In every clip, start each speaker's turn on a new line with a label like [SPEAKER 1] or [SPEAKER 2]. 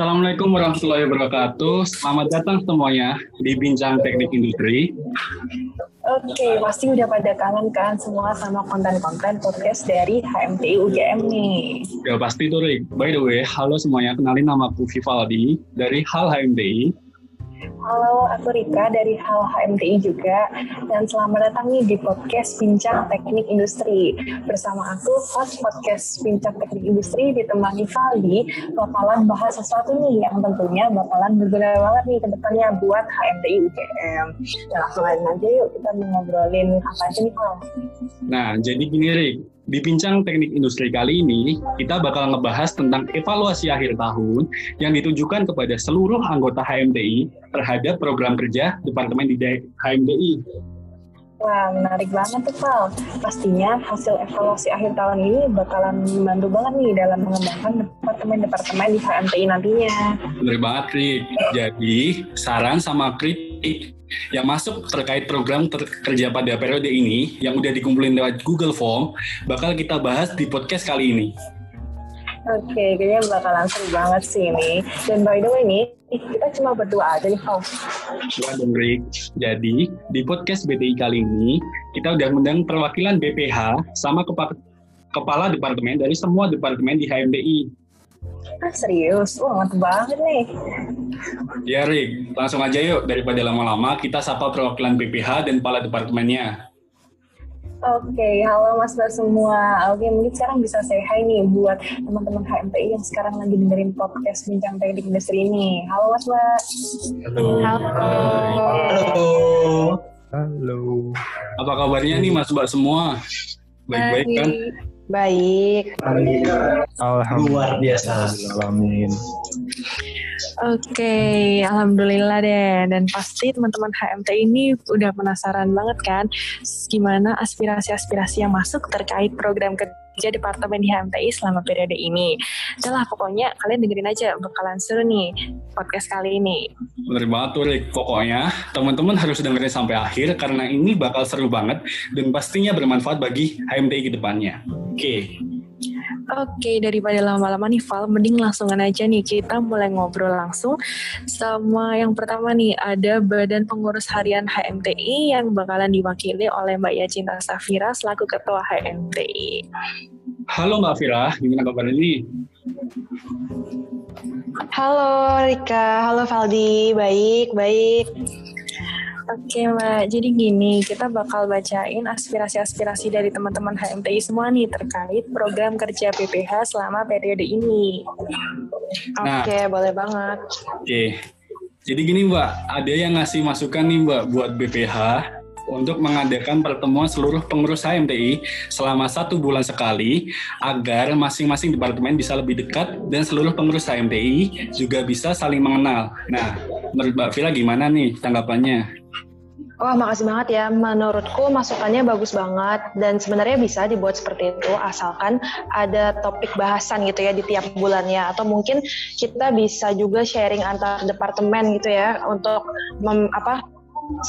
[SPEAKER 1] Assalamualaikum warahmatullahi wabarakatuh. Selamat datang semuanya di Bincang Teknik Industri.
[SPEAKER 2] Oke, pasti udah pada kangen kan semua sama konten-konten podcast dari HMTI UGM nih.
[SPEAKER 1] Ya pasti tuh Rick. By the way, halo semuanya. Kenalin nama aku Vivaldi dari HAL HMTI.
[SPEAKER 2] Halo, aku Rika dari Hal HMTI juga. Dan selamat datang nih di podcast Bincang Teknik Industri. Bersama aku, host podcast Bincang Teknik Industri ditemani Valdi, bakalan bahas sesuatu nih yang tentunya bakalan berguna banget nih ke depannya buat HMTI UGM. Nah, langsung aja yuk kita mau ngobrolin apa aja nih.
[SPEAKER 1] Nah, jadi gini Rick. Di Bincang Teknik Industri kali ini, kita bakal ngebahas tentang evaluasi akhir tahun yang ditujukan kepada seluruh anggota HMTI terhadap program kerja Departemen di HMTI.
[SPEAKER 2] Wah, menarik banget tuh, Val. Pastinya hasil evaluasi akhir tahun ini bakalan membantu banget nih dalam mengembangkan departemen-departemen di HMTI nantinya.
[SPEAKER 1] Bener banget, Rick. Jadi, saran sama yang masuk terkait program ter kerja pada periode ini yang udah dikumpulin lewat Google Form bakal kita bahas di podcast kali ini.
[SPEAKER 2] Oke, kayaknya bakalan seru banget sih ini. Dan by the way nih, kita cuma berdua aja nih, Om.
[SPEAKER 1] Dua dong, Rick. Jadi, di podcast BTI kali ini, kita udah mengundang perwakilan BPH sama kepala departemen dari semua departemen di HMDI.
[SPEAKER 2] Ah, serius? Wah, mantep banget nih.
[SPEAKER 1] Ya, Rick. Langsung aja yuk, daripada lama-lama, kita sapa perwakilan BPH dan kepala departemennya.
[SPEAKER 2] Oke, okay, halo Mas Mbak semua. Oke, okay, mungkin sekarang bisa saya hai nih buat teman-teman HMPI yang sekarang lagi dengerin podcast Bincang Teknik Industri ini. Halo Mas Mbak.
[SPEAKER 1] Halo.
[SPEAKER 2] Halo.
[SPEAKER 1] Halo. Halo. Apa kabarnya nih Mas Mbak semua? Baik-baik kan?
[SPEAKER 3] Baik.
[SPEAKER 4] Alhamdulillah. Luar biasa. Alamin.
[SPEAKER 3] Oke, okay, alhamdulillah deh. Dan pasti teman-teman HMT ini udah penasaran banget kan gimana aspirasi-aspirasi yang masuk terkait program kerja departemen di HMTI selama periode ini. Udah pokoknya kalian dengerin aja bakalan seru nih podcast kali ini.
[SPEAKER 1] Bener banget tuh Rick. Pokoknya teman-teman harus dengerin sampai akhir karena ini bakal seru banget dan pastinya bermanfaat bagi HMTI ke depannya. Oke. Okay.
[SPEAKER 3] Oke, daripada lama-lama nih Val, mending langsungan aja nih kita mulai ngobrol langsung sama yang pertama nih ada Badan Pengurus Harian HMTI yang bakalan diwakili oleh Mbak Yacinta Safira selaku Ketua HMTI.
[SPEAKER 1] Halo Mbak Fira, gimana kabar ini?
[SPEAKER 3] Halo Rika, halo Valdi, baik, baik. Oke Mbak, jadi gini, kita bakal bacain aspirasi-aspirasi dari teman-teman HMTI semua nih terkait program kerja PPH selama periode ini.
[SPEAKER 1] Nah,
[SPEAKER 3] Oke, boleh banget.
[SPEAKER 1] Oke, jadi gini Mbak, ada yang ngasih masukan nih Mbak buat BPH untuk mengadakan pertemuan seluruh pengurus HMTI selama satu bulan sekali agar masing-masing departemen bisa lebih dekat dan seluruh pengurus HMTI juga bisa saling mengenal. Nah, menurut Mbak Vila gimana nih tanggapannya?
[SPEAKER 3] Wah, makasih banget ya. Menurutku masukannya bagus banget dan sebenarnya bisa dibuat seperti itu asalkan ada topik bahasan gitu ya di tiap bulannya atau mungkin kita bisa juga sharing antar departemen gitu ya untuk mem, apa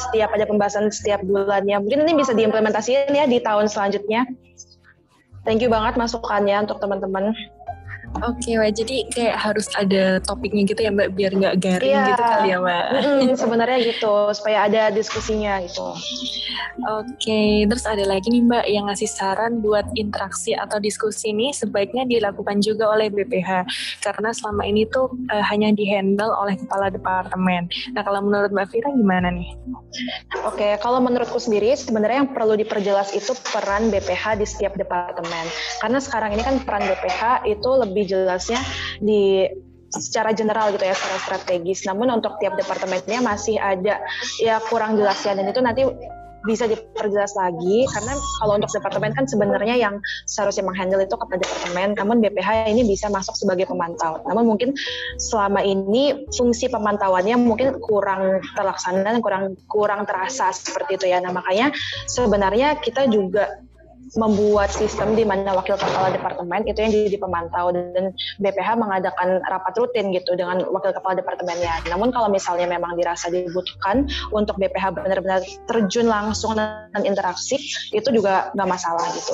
[SPEAKER 3] setiap ada pembahasan setiap bulannya. Mungkin ini bisa diimplementasikan ya di tahun selanjutnya. Thank you banget masukannya untuk teman-teman. Oke, okay, jadi kayak harus ada topiknya gitu ya Mbak, biar nggak garing iya. gitu kali ya Mbak. Mm, sebenarnya gitu, supaya ada diskusinya gitu. Oke, okay, terus ada lagi nih Mbak yang ngasih saran buat interaksi atau diskusi ini sebaiknya dilakukan juga oleh BPH karena selama ini tuh uh, hanya dihandle oleh kepala departemen. Nah kalau menurut Mbak Fira gimana nih? Oke, okay, kalau menurutku sendiri sebenarnya yang perlu diperjelas itu peran BPH di setiap departemen. Karena sekarang ini kan peran BPH itu lebih lebih jelasnya di secara general gitu ya secara strategis. Namun untuk tiap departemennya masih ada ya kurang jelas ya dan itu nanti bisa diperjelas lagi karena kalau untuk departemen kan sebenarnya yang seharusnya menghandle itu kepada departemen, namun BPH ini bisa masuk sebagai pemantau. Namun mungkin selama ini fungsi pemantauannya mungkin kurang terlaksana dan kurang kurang terasa seperti itu ya. Nah makanya sebenarnya kita juga membuat sistem di mana wakil kepala departemen itu yang jadi pemantau dan BPH mengadakan rapat rutin gitu dengan wakil kepala departemennya. Namun kalau misalnya memang dirasa dibutuhkan untuk BPH benar-benar terjun langsung dan interaksi itu juga nggak masalah gitu.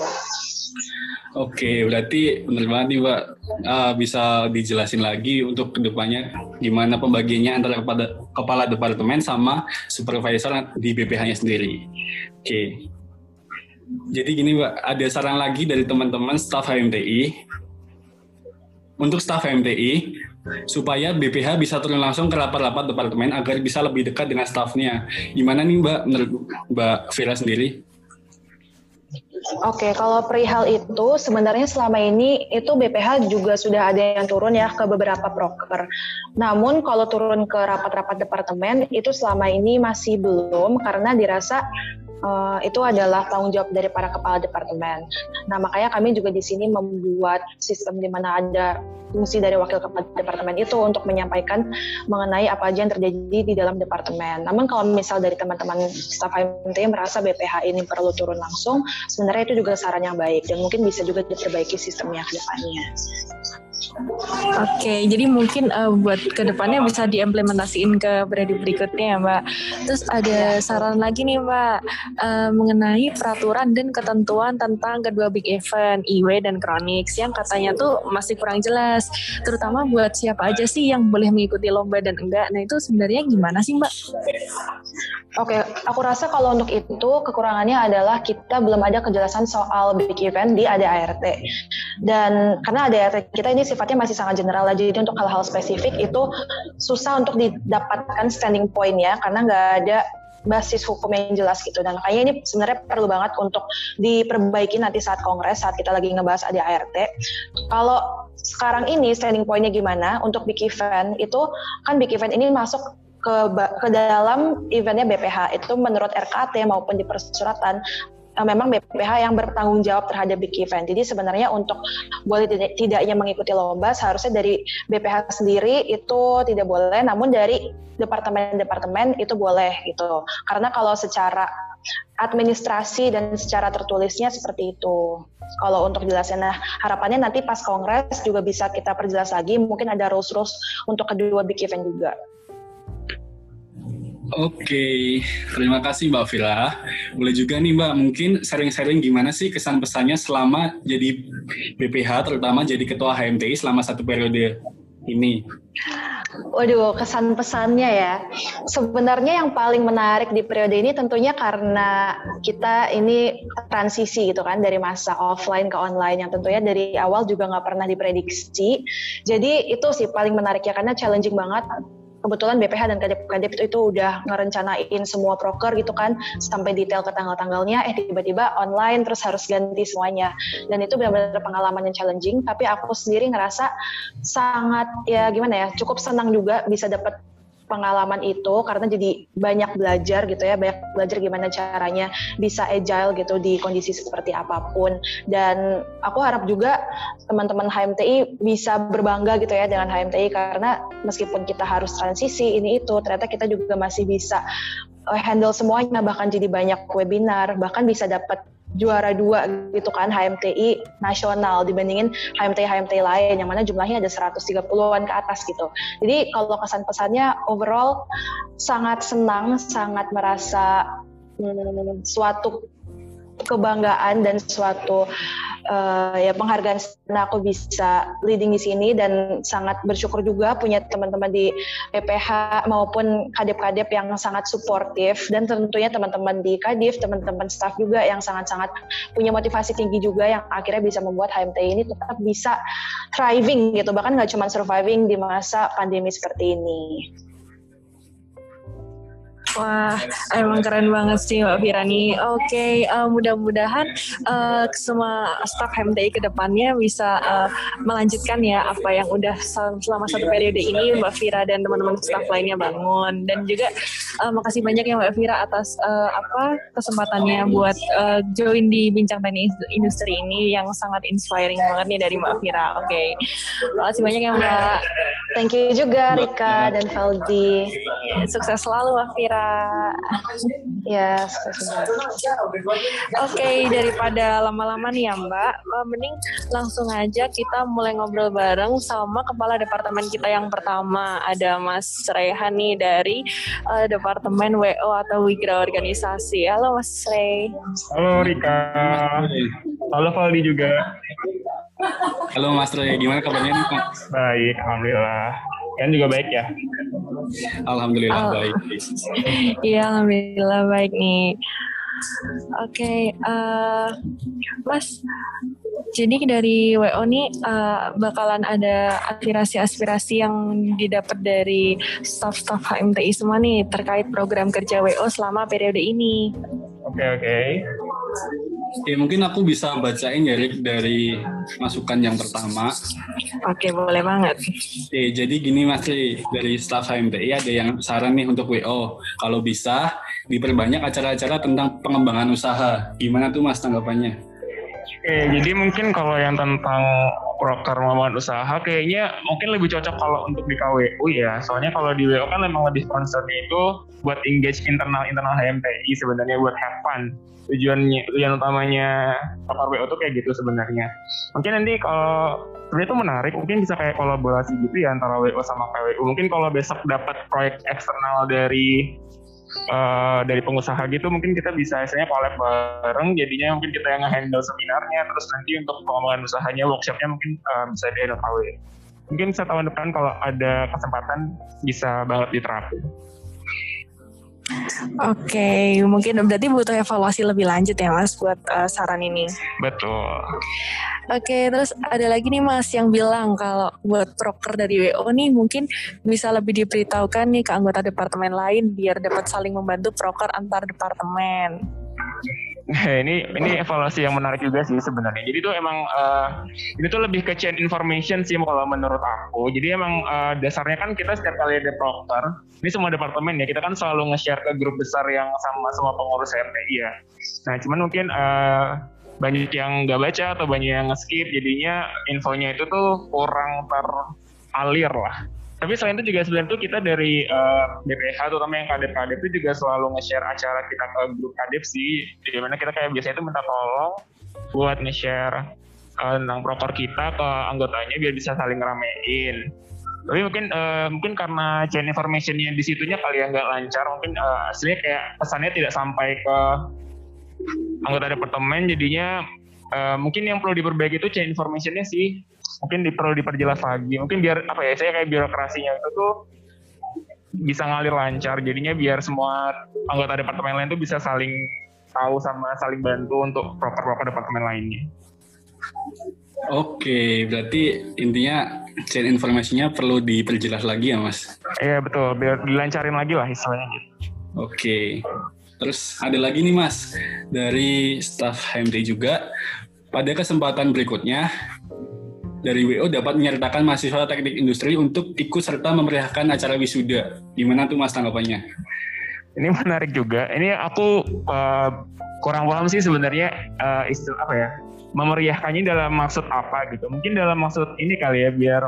[SPEAKER 1] Oke, berarti benar banget nih Mbak. Uh, bisa dijelasin lagi untuk ke depannya gimana pembagiannya antara kepada kepala departemen sama supervisor di BPH-nya sendiri. Oke. Jadi gini Mbak, ada saran lagi dari teman-teman staf HMTI. Untuk staf HMTI, supaya BPH bisa turun langsung ke rapat-rapat departemen agar bisa lebih dekat dengan stafnya. Gimana nih Mbak, menurut Mbak Vira sendiri?
[SPEAKER 3] Oke, kalau perihal itu sebenarnya selama ini itu BPH juga sudah ada yang turun ya ke beberapa broker. Namun kalau turun ke rapat-rapat departemen itu selama ini masih belum karena dirasa uh, itu adalah tanggung jawab dari para kepala departemen. Nah, makanya kami juga di sini membuat sistem di mana ada fungsi dari wakil kepala departemen itu untuk menyampaikan mengenai apa aja yang terjadi di dalam departemen. Namun kalau misal dari teman-teman staf HMT merasa BPH ini perlu turun langsung, sebenarnya itu juga saran yang baik dan mungkin bisa juga diperbaiki sistemnya ke depannya.
[SPEAKER 2] Oke, jadi mungkin uh, buat ke depannya bisa diimplementasiin ke periode berikutnya ya Mbak. Terus ada saran lagi nih Mbak uh, mengenai peraturan dan ketentuan tentang kedua big event IW dan Chronix yang katanya tuh masih kurang jelas, terutama buat siapa aja sih yang boleh mengikuti lomba dan enggak. Nah itu sebenarnya gimana sih Mbak?
[SPEAKER 3] Oke, aku rasa kalau untuk itu kekurangannya adalah kita belum ada kejelasan soal big event di ADART. Dan karena ADART kita ini sifat sifatnya masih sangat general. Jadi untuk hal-hal spesifik itu susah untuk didapatkan standing point ya karena nggak ada basis hukum yang jelas gitu dan kayaknya ini sebenarnya perlu banget untuk diperbaiki nanti saat kongres saat kita lagi ngebahas ADART. Kalau sekarang ini standing pointnya gimana untuk big event itu kan big event ini masuk ke ke dalam eventnya BPH itu menurut RKT maupun di persuratan uh, memang BPH yang bertanggung jawab terhadap big event. Jadi sebenarnya untuk boleh tidak, tidaknya mengikuti lomba seharusnya dari BPH sendiri itu tidak boleh, namun dari departemen-departemen itu boleh gitu. Karena kalau secara administrasi dan secara tertulisnya seperti itu. Kalau untuk jelasnya, nah harapannya nanti pas kongres juga bisa kita perjelas lagi, mungkin ada rules-rules untuk kedua big event juga.
[SPEAKER 1] Oke, terima kasih Mbak Vila. Boleh juga nih Mbak, mungkin sharing-sharing gimana sih kesan pesannya selama jadi BPH, terutama jadi ketua HMTI selama satu periode ini?
[SPEAKER 3] Waduh, kesan pesannya ya. Sebenarnya yang paling menarik di periode ini tentunya karena kita ini transisi gitu kan dari masa offline ke online yang tentunya dari awal juga nggak pernah diprediksi. Jadi itu sih paling menarik ya karena challenging banget kebetulan BPH dan Kadep-Kadep itu, itu udah ngerencanain semua proker gitu kan sampai detail ke tanggal-tanggalnya eh tiba-tiba online terus harus ganti semuanya. Dan itu benar-benar pengalaman yang challenging tapi aku sendiri ngerasa sangat ya gimana ya cukup senang juga bisa dapat pengalaman itu karena jadi banyak belajar gitu ya banyak belajar gimana caranya bisa agile gitu di kondisi seperti apa pun. Dan aku harap juga teman-teman HMTI bisa berbangga gitu ya dengan HMTI karena meskipun kita harus transisi ini itu ternyata kita juga masih bisa eh, handle semuanya bahkan jadi banyak webinar bahkan bisa dapat juara dua gitu kan HMTI nasional dibandingin HMTI HMTI lain yang mana jumlahnya ada 130-an ke atas gitu. Jadi kalau kesan pesannya overall sangat senang, sangat merasa hmm, suatu kebanggaan dan suatu uh, ya penghargaan karena aku bisa leading di sini dan sangat bersyukur juga punya teman-teman di PPH maupun kadep-kadep yang sangat suportif dan tentunya teman-teman di Kadif, teman-teman staff juga yang sangat-sangat punya motivasi tinggi juga yang akhirnya bisa membuat HMT ini tetap bisa thriving gitu bahkan nggak cuma surviving di masa pandemi seperti ini.
[SPEAKER 2] Wah, emang keren banget sih Mbak Firani. Oke, okay, uh, eh, mudah-mudahan uh, semua staf HMTI ke depannya bisa uh, melanjutkan ya apa yang udah selama satu periode ini Mbak Fira dan teman-teman staf lainnya bangun. Dan juga uh, makasih banyak ya Mbak Fira atas uh, apa kesempatannya buat uh, join di bincang teknik industri ini yang sangat inspiring banget nih dari Mbak Fira. Oke, okay. makasih banyak ya Mbak.
[SPEAKER 3] Thank you juga Rika dan Valdi.
[SPEAKER 2] Sukses selalu Afira.
[SPEAKER 3] Ya.
[SPEAKER 2] Oke, daripada lama-lama nih ya Mbak, eh, mending langsung aja kita mulai ngobrol bareng sama kepala departemen kita yang pertama. Ada Mas Rehan nih dari uh, Departemen WO atau Wigra Organisasi. Halo Mas Rey.
[SPEAKER 5] Halo Rika. Halo Valdi juga.
[SPEAKER 1] Halo Mas Rey, gimana kabarnya nih Pak?
[SPEAKER 5] Baik, alhamdulillah. Kan juga baik ya?
[SPEAKER 1] Alhamdulillah
[SPEAKER 2] Al-
[SPEAKER 1] baik.
[SPEAKER 2] Iya, alhamdulillah baik nih. Oke, eh, Mas. Jadi dari WO nih eh, bakalan ada aspirasi-aspirasi yang didapat dari staff-staff HMTI semua nih terkait program kerja WO selama periode ini.
[SPEAKER 5] Oke, oke.
[SPEAKER 1] Oke, mungkin aku bisa bacain ya Rik dari masukan yang pertama.
[SPEAKER 2] Oke, boleh banget.
[SPEAKER 1] Oke, jadi gini Mas Ri, dari staff HMTI ada yang saran nih untuk WO. Kalau bisa, diperbanyak acara-acara tentang pengembangan usaha. Gimana tuh Mas tanggapannya?
[SPEAKER 5] Oke, jadi mungkin kalau yang tentang proker pengembangan usaha kayaknya mungkin lebih cocok kalau untuk di KWU ya. Soalnya kalau di WO kan memang lebih concernnya itu buat engage internal internal HMTI sebenarnya buat have fun. Tujuannya tujuan utamanya WO tuh kayak gitu sebenarnya. Mungkin nanti kalau sebenarnya itu menarik, mungkin bisa kayak kolaborasi gitu ya antara WO sama KWU. Mungkin kalau besok dapat proyek eksternal dari eh, dari pengusaha gitu mungkin kita bisa misalnya collab bareng jadinya mungkin kita yang handle seminarnya terus nanti untuk pengembangan usahanya workshopnya mungkin eh, bisa di handle KW mungkin bisa tahun depan kalau ada kesempatan bisa banget diterapin
[SPEAKER 2] Oke, mungkin berarti butuh evaluasi lebih lanjut ya Mas buat eh, saran ini.
[SPEAKER 5] betul
[SPEAKER 2] Oke, terus ada lagi nih Mas yang bilang kalau buat proker dari WO nih mungkin bisa lebih diberitahukan nih ke anggota departemen lain biar dapat saling membantu proker antar departemen.
[SPEAKER 5] ini ini evaluasi yang menarik juga sih sebenarnya. Jadi tuh emang eh, ini tuh lebih ke chain information sih kalau menurut aku. Jadi emang eh, dasarnya kan kita setiap kali ada proker, ini semua departemen ya kita kan selalu nge-share ke grup besar yang sama semua pengurus RTI ya. Nah cuman mungkin eh, banyak yang nggak baca atau banyak yang nge-skip jadinya infonya itu tuh kurang teralir lah. Tapi selain itu juga sebenarnya tuh kita dari eh, BPH terutama yang kadep-kadep itu juga selalu nge-share acara kita ke grup kadep sih. Di mana kita kayak biasanya itu minta tolong buat nge-share eh, tentang proker kita ke anggotanya biar bisa saling ngeramein. Tapi mungkin eh, mungkin karena chain informationnya di situnya kali yang nggak lancar, mungkin eh, aslinya kayak pesannya tidak sampai ke anggota departemen jadinya eh, mungkin yang perlu diperbaiki itu chain informationnya sih mungkin di, perlu diperjelas lagi. Mungkin biar apa ya saya kayak birokrasinya itu tuh bisa ngalir lancar. Jadinya biar semua anggota departemen lain tuh bisa saling tahu sama saling bantu untuk proper-proper departemen lainnya.
[SPEAKER 1] Oke, berarti intinya chain informasinya perlu diperjelas lagi ya Mas?
[SPEAKER 5] iya betul. Biar dilancarin lagi lah istilahnya gitu.
[SPEAKER 1] Oke. Terus ada lagi nih Mas, dari staff HMT juga, pada kesempatan berikutnya, dari WO dapat menyertakan mahasiswa teknik industri untuk ikut serta memeriahkan acara wisuda. Gimana tuh Mas tanggapannya?
[SPEAKER 5] ini menarik juga. Ini aku eh, kurang paham sih sebenarnya eh, istilah apa ya? Memeriahkannya dalam maksud apa gitu. Mungkin dalam maksud ini kali ya biar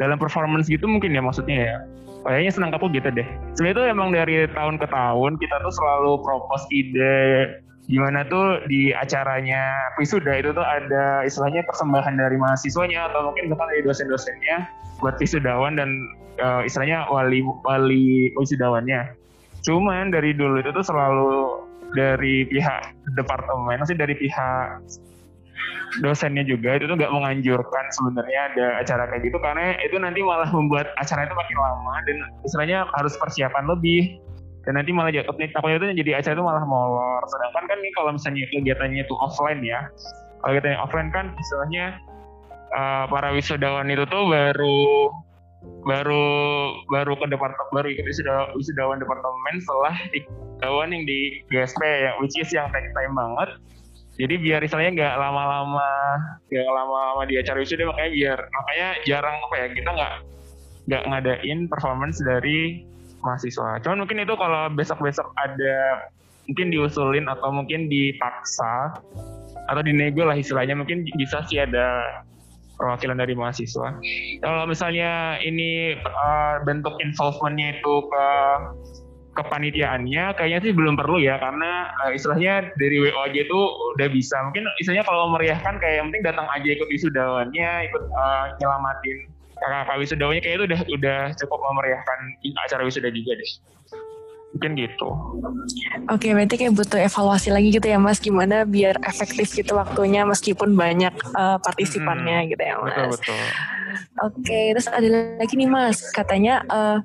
[SPEAKER 5] dalam performance gitu mungkin ya maksudnya ya. Kayaknya senang aku gitu deh. Sebenarnya itu emang dari tahun ke tahun kita tuh selalu propose ide gimana tuh di acaranya wisuda itu tuh ada istilahnya persembahan dari mahasiswanya atau mungkin bahkan dari dosen-dosennya buat wisudawan dan eh, istilahnya wali wali wisudawannya. Cuman dari dulu itu tuh selalu dari pihak departemen masih dari pihak dosennya juga itu tuh nggak menganjurkan sebenarnya ada acara kayak gitu karena itu nanti malah membuat acara itu makin lama dan istilahnya harus persiapan lebih dan nanti malah takutnya itu jadi acara itu malah molor. Sedangkan kan nih kalau misalnya kegiatannya itu offline ya kalau kegiatannya offline kan istilahnya eh, para wisudawan itu tuh baru baru baru ke departemen baru ikut wisuda, wisudawan departemen setelah wisudawan yang di GSP yang which is yang take time banget. Jadi biar istilahnya nggak lama-lama nggak lama-lama di acara wisuda makanya biar makanya jarang apa ya kita nggak nggak ngadain performance dari mahasiswa cuman mungkin itu kalau besok-besok ada mungkin diusulin atau mungkin dipaksa atau dinego lah istilahnya mungkin bisa sih ada perwakilan dari mahasiswa. Kalau misalnya ini uh, bentuk involvementnya itu ke kepanitiaannya kayaknya sih belum perlu ya karena uh, istilahnya dari WO itu udah bisa mungkin istilahnya kalau meriahkan kayak yang penting datang aja ikut wisudawannya ikut uh, nyelamatin kakak-kakak wisudawannya kayak itu udah udah cukup memeriahkan acara wisuda juga deh mungkin gitu.
[SPEAKER 2] Oke, berarti kayak butuh evaluasi lagi gitu ya Mas, gimana biar efektif gitu waktunya meskipun banyak uh, partisipannya hmm, gitu ya Mas.
[SPEAKER 5] Betul betul.
[SPEAKER 2] Oke, terus ada lagi nih Mas, katanya uh,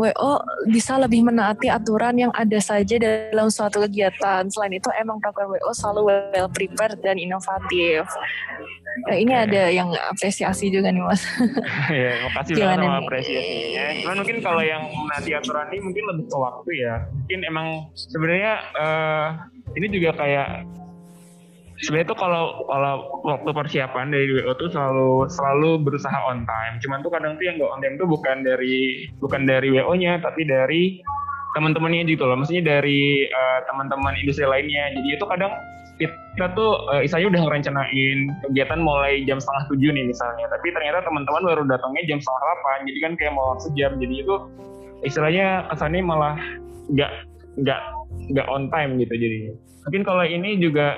[SPEAKER 2] WO bisa lebih menaati aturan yang ada saja dalam suatu kegiatan. Selain itu, emang program WO selalu well prepared dan inovatif. Nah, ini ada yang apresiasi juga nih mas.
[SPEAKER 5] ya, makasih banget sama apresiasinya. Cuman mungkin kalau yang menaati aturan ini mungkin lebih ke waktu ya. Mungkin emang sebenarnya uh, ini juga kayak sebenarnya tuh kalau kalau waktu persiapan dari WO tuh selalu selalu berusaha on time. Cuman tuh kadang tuh yang gak on time tuh bukan dari bukan dari WO-nya tapi dari teman-temannya gitu loh. Maksudnya dari uh, teman-teman industri lainnya. Jadi itu kadang kita tuh uh, istilahnya udah ngerencanain kegiatan mulai jam setengah tujuh nih misalnya. Tapi ternyata teman-teman baru datangnya jam setengah delapan. Jadi kan kayak mau sejam. Jadi itu istilahnya kesannya malah nggak nggak nggak on time gitu jadinya. Mungkin kalau ini juga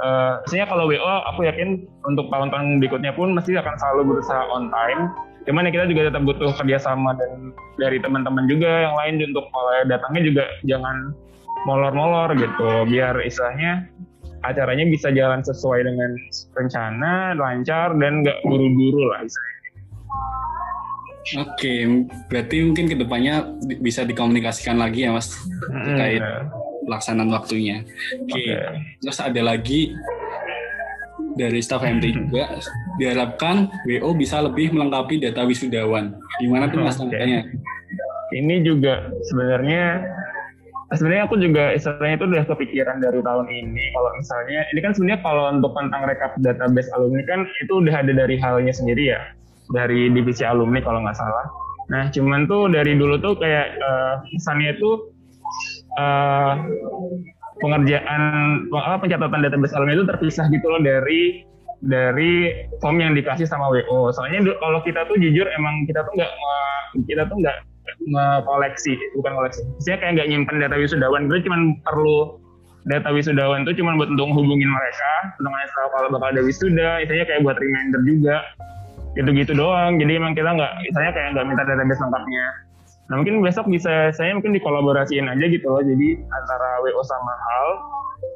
[SPEAKER 5] uh, kalau WO aku yakin untuk tahun-tahun berikutnya pun mesti akan selalu berusaha on time. Cuman ya kita juga tetap butuh kerjasama dan dari teman-teman juga yang lain untuk kalau datangnya juga jangan molor-molor gitu biar istilahnya acaranya bisa jalan sesuai dengan rencana lancar dan nggak buru-buru lah istilahnya.
[SPEAKER 1] Oke, berarti mungkin ke depannya bisa dikomunikasikan lagi ya mas terkait hmm, pelaksanaan waktunya. Oke, okay. terus ada lagi dari staff MT juga diharapkan WO bisa lebih melengkapi data wisudawan. Gimana tuh mas okay.
[SPEAKER 5] Ini juga sebenarnya sebenarnya aku juga istilahnya itu udah kepikiran dari tahun ini kalau misalnya ini kan sebenarnya kalau untuk tentang rekap database alumni kan itu udah ada dari halnya sendiri ya dari divisi alumni kalau nggak salah nah cuman tuh dari dulu tuh kayak uh, kesannya itu uh, pengerjaan apa pencatatan database alumni itu terpisah gitu loh dari dari form yang dikasih sama WO. Soalnya kalau kita tuh jujur emang kita tuh nggak kita tuh nggak koleksi, bukan koleksi. Saya kayak nggak nyimpen data wisudawan, gue cuma perlu data wisudawan itu cuma buat untuk hubungin mereka, untuk ngasih kalau bakal ada wisuda, misalnya kayak buat reminder juga, gitu-gitu doang. Jadi emang kita nggak, misalnya kayak nggak minta database lengkapnya. Nah mungkin besok bisa saya mungkin dikolaborasiin aja gitu loh. Jadi antara WO sama HAL,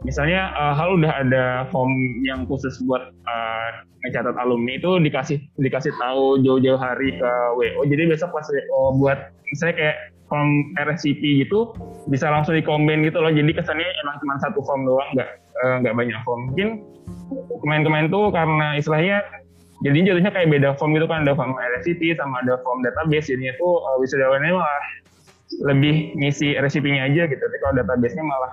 [SPEAKER 5] misalnya uh, HAL udah ada form yang khusus buat uh, ngecatat alumni itu dikasih dikasih tahu jauh-jauh hari ke WO. Jadi besok pas WO buat misalnya kayak form RSCP gitu bisa langsung dikombin gitu loh. Jadi kesannya emang cuma satu form doang, nggak uh, nggak banyak form. Mungkin kemarin-kemarin tuh karena istilahnya jadi jatuhnya kayak beda form itu kan ada form RCT sama ada form database. Jadinya tuh uh, wisudawannya malah lebih ngisi resipinya aja gitu. Tapi kalau database-nya malah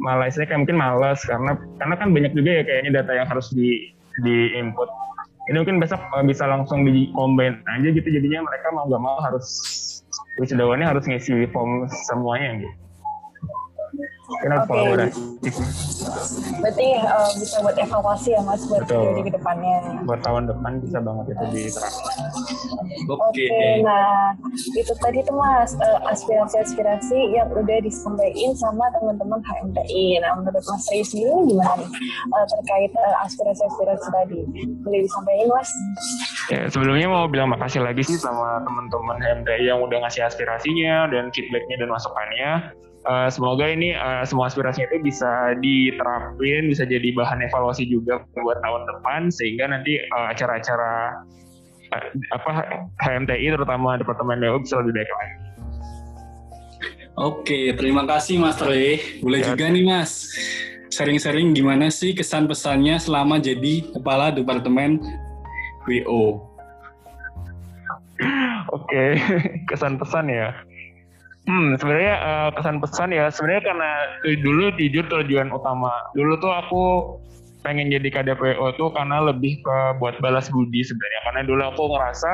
[SPEAKER 5] malah istilahnya kayak mungkin malas karena karena kan banyak juga ya kayaknya data yang harus di di input. Ini mungkin besok uh, bisa langsung di combine aja gitu. Jadinya mereka mau nggak mau harus wisudawannya harus ngisi form semuanya gitu
[SPEAKER 6] kita okay. kolaborasi. Berarti uh, bisa buat evaluasi ya mas buat Betul. di ke depannya.
[SPEAKER 5] Buat tahun depan bisa banget itu diterapkan.
[SPEAKER 6] Oke. Okay. okay. Nah itu tadi tuh mas uh, aspirasi-aspirasi yang udah disampaikan sama teman-teman HMTI. Nah menurut mas Rey sendiri gimana nih uh, terkait uh, aspirasi-aspirasi tadi? Boleh disampaikan mas?
[SPEAKER 5] Ya sebelumnya mau bilang makasih lagi sih sama teman-teman HMTI yang udah ngasih aspirasinya dan feedbacknya dan masukannya uh, semoga ini uh, semua aspirasinya itu bisa diterapin, bisa jadi bahan evaluasi juga buat tahun depan sehingga nanti uh, acara-acara uh, apa HMTI terutama Departemen BO bisa lebih baik lagi.
[SPEAKER 1] Oke, terima kasih Mas Roy. Boleh ya. juga nih Mas, sharing-sharing gimana sih kesan pesannya selama jadi kepala Departemen WO?
[SPEAKER 5] Oke, kesan pesan ya. Hmm, sebenarnya uh, kesan pesan ya. Sebenarnya karena dulu jujur tujuan utama. Dulu tuh aku pengen jadi KDPO tuh karena lebih ke buat balas budi sebenarnya. Karena dulu aku ngerasa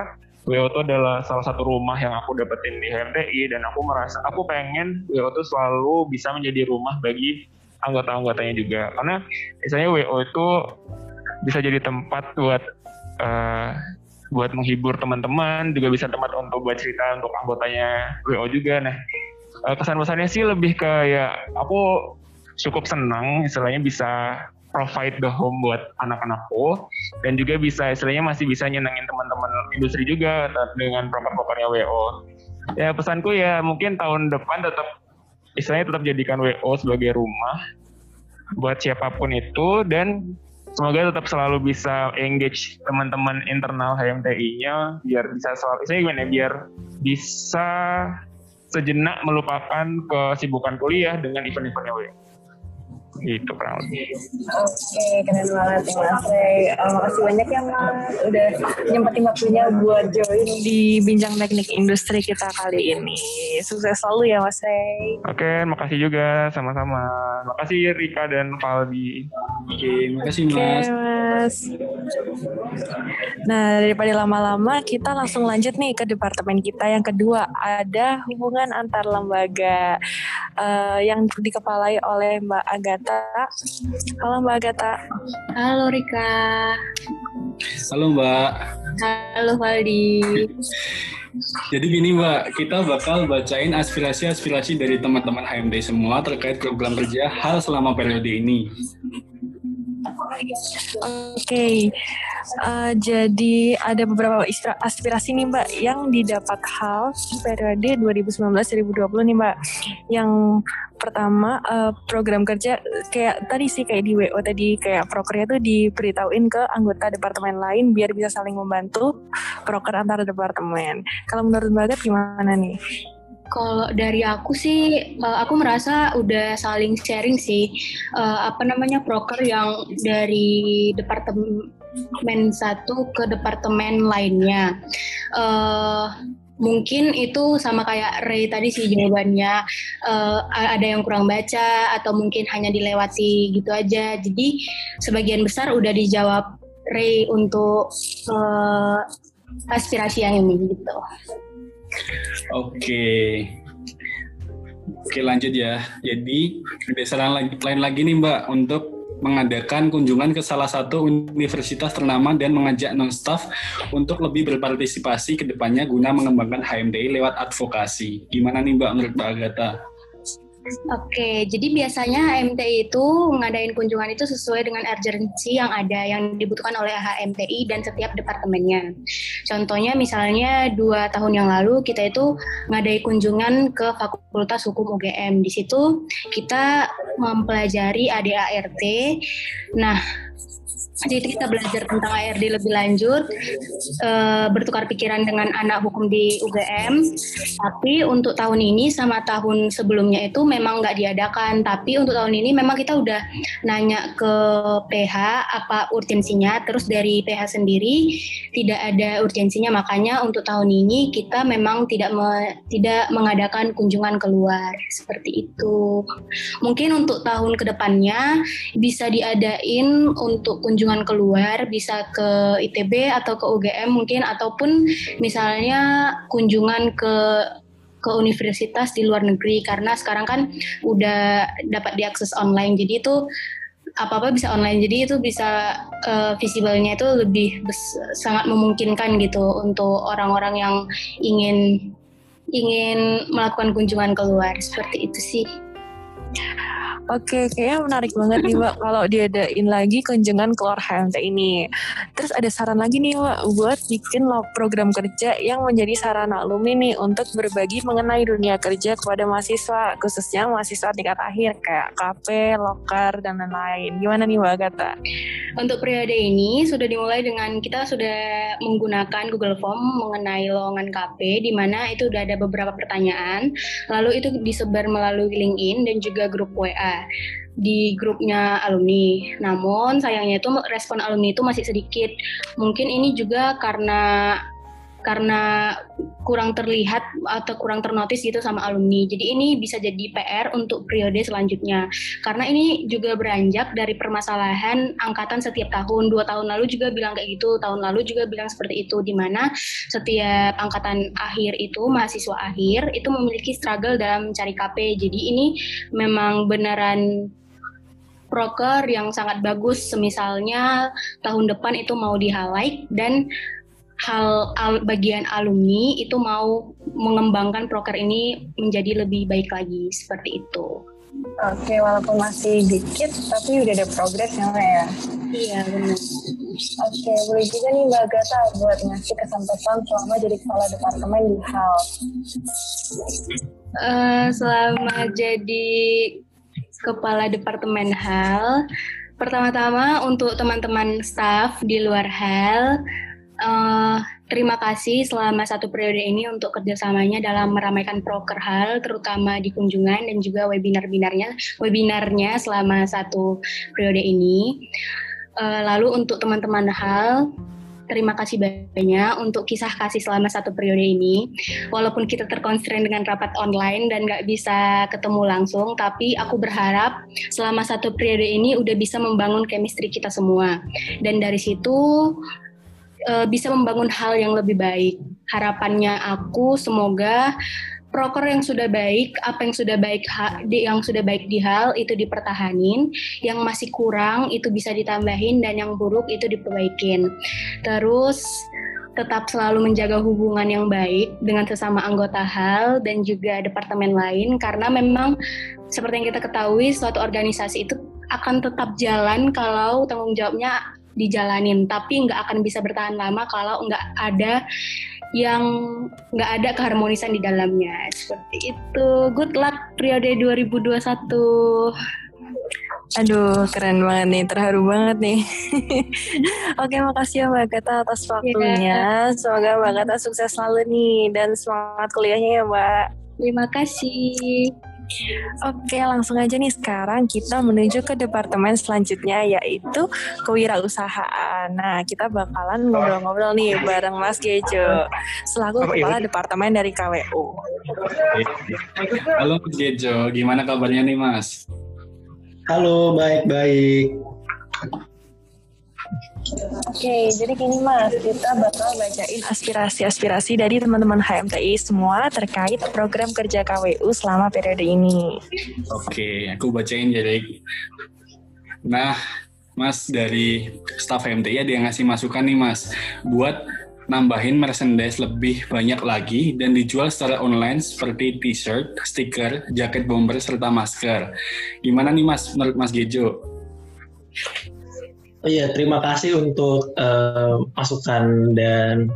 [SPEAKER 5] WO itu adalah salah satu rumah yang aku dapetin di HMTI dan aku merasa aku pengen WO itu selalu bisa menjadi rumah bagi anggota-anggotanya juga. Karena misalnya WO itu bisa jadi tempat buat uh, buat menghibur teman-teman, juga bisa tempat untuk buat cerita untuk anggotanya WO juga. Nah, uh, kesan-pesannya sih lebih ke ya aku cukup senang istilahnya bisa provide the home buat anak-anakku dan juga bisa istilahnya masih bisa nyenengin teman-teman industri juga dengan proker-prokernya WO. Ya pesanku ya mungkin tahun depan tetap istilahnya tetap jadikan WO sebagai rumah buat siapa pun itu dan semoga tetap selalu bisa engage teman-teman internal HMTI-nya biar bisa selalu istilahnya gimana ya, biar bisa sejenak melupakan kesibukan kuliah dengan event-eventnya WO gitu kurang lebih.
[SPEAKER 6] Oke, keren banget ya Mas Ray. Uh, makasih banyak ya Mas udah nyempetin waktunya buat join
[SPEAKER 2] di bincang teknik industri kita kali ini. Sukses selalu ya Mas Ray.
[SPEAKER 5] Oke, makasih juga sama-sama. Makasih Rika dan Valdi.
[SPEAKER 1] Oke, makasih Mas. Oke, Mas.
[SPEAKER 2] Nah, daripada lama-lama kita langsung lanjut nih ke departemen kita yang kedua. Ada hubungan antar lembaga uh, yang dikepalai oleh Mbak Agatha. Halo Mbak Agatha.
[SPEAKER 7] Halo Rika.
[SPEAKER 1] Halo Mbak.
[SPEAKER 7] Halo Valdi.
[SPEAKER 1] Jadi gini Mbak, kita bakal bacain aspirasi-aspirasi dari teman-teman HMD semua terkait program kerja hal selama periode ini.
[SPEAKER 2] Oke, okay. uh, jadi ada beberapa aspirasi nih Mbak yang didapat hal periode 2019-2020 nih Mbak. Yang pertama uh, program kerja kayak tadi sih kayak di WO tadi kayak prokernya tuh diberitahuin ke anggota departemen lain biar bisa saling membantu proker antar departemen. Kalau menurut Mbak gimana nih?
[SPEAKER 7] Kalau dari aku sih, uh, aku merasa udah saling sharing sih. Uh, apa namanya broker yang dari departemen satu ke departemen lainnya. Uh, mungkin itu sama kayak Ray tadi sih jawabannya uh, ada yang kurang baca atau mungkin hanya dilewati gitu aja jadi sebagian besar udah dijawab Ray untuk uh, aspirasi yang ini gitu.
[SPEAKER 1] Oke. Oke lanjut ya. Jadi ada saran lagi, lain lagi nih Mbak untuk mengadakan kunjungan ke salah satu universitas ternama dan mengajak non-staff untuk lebih berpartisipasi ke depannya guna mengembangkan HMDI lewat advokasi. Gimana nih Mbak menurut Mbak Agatha?
[SPEAKER 7] Oke, jadi biasanya HMTI itu ngadain kunjungan itu sesuai dengan urgensi yang ada, yang dibutuhkan oleh HMTI dan setiap departemennya. Contohnya misalnya dua tahun yang lalu kita itu ngadai kunjungan ke Fakultas Hukum UGM. Di situ kita mempelajari ADART. Nah, jadi kita belajar tentang ARD lebih lanjut, e, bertukar pikiran dengan anak hukum di UGM. Tapi untuk tahun ini sama tahun sebelumnya itu memang nggak diadakan. Tapi untuk tahun ini memang kita udah nanya ke PH apa urgensinya. Terus dari PH sendiri tidak ada urgensinya. Makanya untuk tahun ini kita memang tidak me, tidak mengadakan kunjungan keluar seperti itu. Mungkin untuk tahun ke depannya bisa diadain untuk kunjungan keluar bisa ke ITB atau ke UGM mungkin ataupun misalnya kunjungan ke ke universitas di luar negeri. Karena sekarang kan udah dapat diakses online jadi itu apa-apa bisa online. Jadi itu bisa uh, visible-nya itu lebih sangat memungkinkan gitu untuk orang-orang yang ingin ingin melakukan kunjungan keluar. Seperti itu sih.
[SPEAKER 2] Oke, kayaknya menarik banget nih Mbak kalau diadain lagi kunjungan keluar HMT ini. Terus ada saran lagi nih Mbak buat bikin program kerja yang menjadi sarana alumni nih untuk berbagi mengenai dunia kerja kepada mahasiswa, khususnya mahasiswa tingkat akhir kayak KP, loker, dan lain-lain. Gimana nih Mbak Gata?
[SPEAKER 7] Untuk periode ini sudah dimulai dengan kita sudah menggunakan Google Form mengenai lowongan KP di mana itu sudah ada beberapa pertanyaan. Lalu itu disebar melalui LinkedIn dan juga grup WA di grupnya alumni. Namun sayangnya itu respon alumni itu masih sedikit. Mungkin ini juga karena karena kurang terlihat atau kurang ternotis gitu sama alumni. Jadi ini bisa jadi PR untuk periode selanjutnya. Karena ini juga beranjak dari permasalahan angkatan setiap tahun. Dua tahun lalu juga bilang kayak gitu, tahun lalu juga bilang seperti itu. Di mana setiap angkatan akhir itu, mahasiswa akhir, itu memiliki struggle dalam mencari KP. Jadi ini memang beneran proker yang sangat bagus, misalnya tahun depan itu mau di highlight dan hal al, bagian alumni itu mau mengembangkan proker ini menjadi lebih baik lagi seperti itu.
[SPEAKER 6] Oke, walaupun masih dikit, tapi udah ada progres ya, Mbak ya?
[SPEAKER 7] Iya, benar.
[SPEAKER 6] Oke, boleh juga nih Mbak Gata buat ngasih kesempatan selama jadi kepala departemen di HAL.
[SPEAKER 7] Uh, selama jadi kepala departemen HAL, pertama-tama untuk teman-teman staff di luar HAL, uh, terima kasih selama satu periode ini untuk kerjasamanya dalam meramaikan proker hal, terutama di kunjungan dan juga webinar-binarnya, webinarnya selama satu periode ini. Uh, lalu untuk teman-teman hal, terima kasih banyak untuk kisah kasih selama satu periode ini. Walaupun kita terkonstrain dengan rapat online dan nggak bisa ketemu langsung, tapi aku berharap selama satu periode ini udah bisa membangun chemistry kita semua. Dan dari situ uh, bisa membangun hal yang lebih baik. Harapannya aku semoga proker yang sudah baik, apa yang sudah baik yang sudah baik di hal itu dipertahanin, yang masih kurang itu bisa ditambahin dan yang buruk itu diperbaikin. Terus tetap selalu menjaga hubungan yang baik dengan sesama anggota hal dan juga departemen lain karena memang seperti yang kita ketahui suatu organisasi itu akan tetap jalan kalau tanggung jawabnya dijalanin tapi nggak akan bisa bertahan lama kalau nggak ada yang nggak ada keharmonisan di dalamnya seperti itu good luck periode 2021
[SPEAKER 2] Aduh, keren banget nih, terharu banget nih. Oke, makasih ya Mbak Gata atas waktunya. Yeah. Semoga Mbak Gata sukses selalu nih dan semangat kuliahnya ya Mbak.
[SPEAKER 7] Terima kasih.
[SPEAKER 2] Oke, langsung aja nih sekarang kita menuju ke departemen selanjutnya yaitu kewirausahaan. Nah, kita bakalan ngobrol-ngobrol nih bareng Mas Gejo selaku kepala departemen dari KWU.
[SPEAKER 1] Halo Gejo, gimana kabarnya nih Mas?
[SPEAKER 8] Halo, baik-baik.
[SPEAKER 6] Oke, jadi gini Mas, kita bakal bacain
[SPEAKER 2] aspirasi-aspirasi dari teman-teman HMTI semua terkait program kerja KWU selama periode ini.
[SPEAKER 1] Oke, aku bacain jadi. Nah, Mas dari staff HMTI ada yang ngasih masukan nih Mas, buat nambahin merchandise lebih banyak lagi dan dijual secara online seperti t-shirt, stiker, jaket bomber, serta masker. Gimana nih Mas menurut Mas Gejo?
[SPEAKER 8] Oh iya, terima kasih untuk uh, masukan dan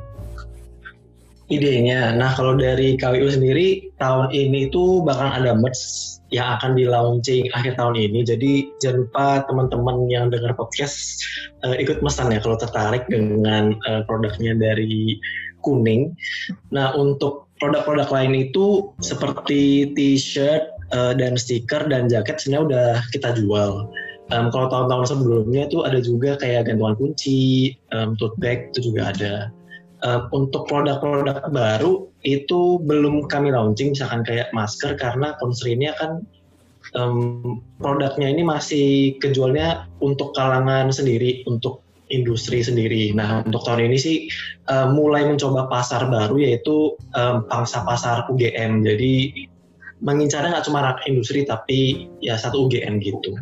[SPEAKER 8] idenya. Nah, kalau dari KWU sendiri, tahun ini tuh bakal ada merch yang akan di launching akhir tahun ini. Jadi jangan lupa teman-teman yang dengar podcast uh, ikut pesan ya kalau tertarik dengan uh, produknya dari Kuning. Nah, untuk produk-produk lain itu seperti t-shirt uh, dan stiker dan jaket sebenarnya udah kita jual um, kalau tahun-tahun sebelumnya itu ada juga kayak gantungan kunci, um, tote bag itu juga ada. Um, untuk produk-produk baru itu belum kami launching, misalkan kayak masker karena constraint kan um, produknya ini masih kejualnya untuk kalangan sendiri, untuk industri sendiri. Nah untuk tahun ini sih um, mulai mencoba pasar baru yaitu um, pangsa pasar UGM. Jadi mengincarnya nggak cuma industri tapi ya satu UGM gitu.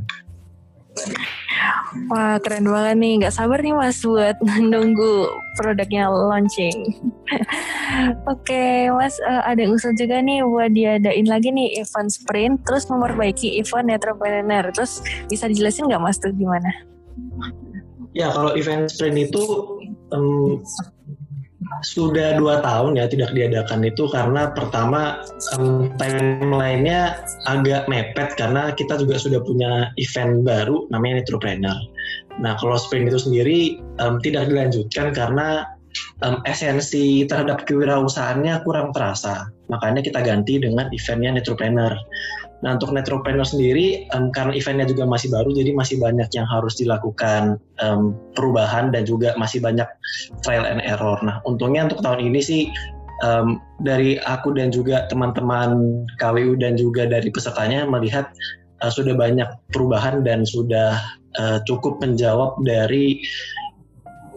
[SPEAKER 2] Wah keren banget nih, nggak sabar nih mas buat nunggu produknya launching. Oke okay, mas, uh, ada usul juga nih buat diadain lagi nih event sprint, terus memperbaiki event entrepreneur. Terus bisa dijelasin nggak mas tuh gimana?
[SPEAKER 8] Ya kalau event sprint itu um, sudah dua tahun ya tidak diadakan itu karena pertama um, timelinenya agak mepet karena kita juga sudah punya event baru namanya Entrepreneur. Nah kalau sprint itu sendiri um, tidak dilanjutkan karena um, esensi terhadap kewirausahaannya kurang terasa. Makanya kita ganti dengan eventnya Entrepreneur. Nah untuk Netropreneur sendiri um, karena eventnya juga masih baru jadi masih banyak yang harus dilakukan um, perubahan dan juga masih banyak trial and error. Nah untungnya untuk tahun ini sih um, dari aku dan juga teman-teman KWU dan juga dari pesertanya melihat uh, sudah banyak perubahan dan sudah uh, cukup menjawab dari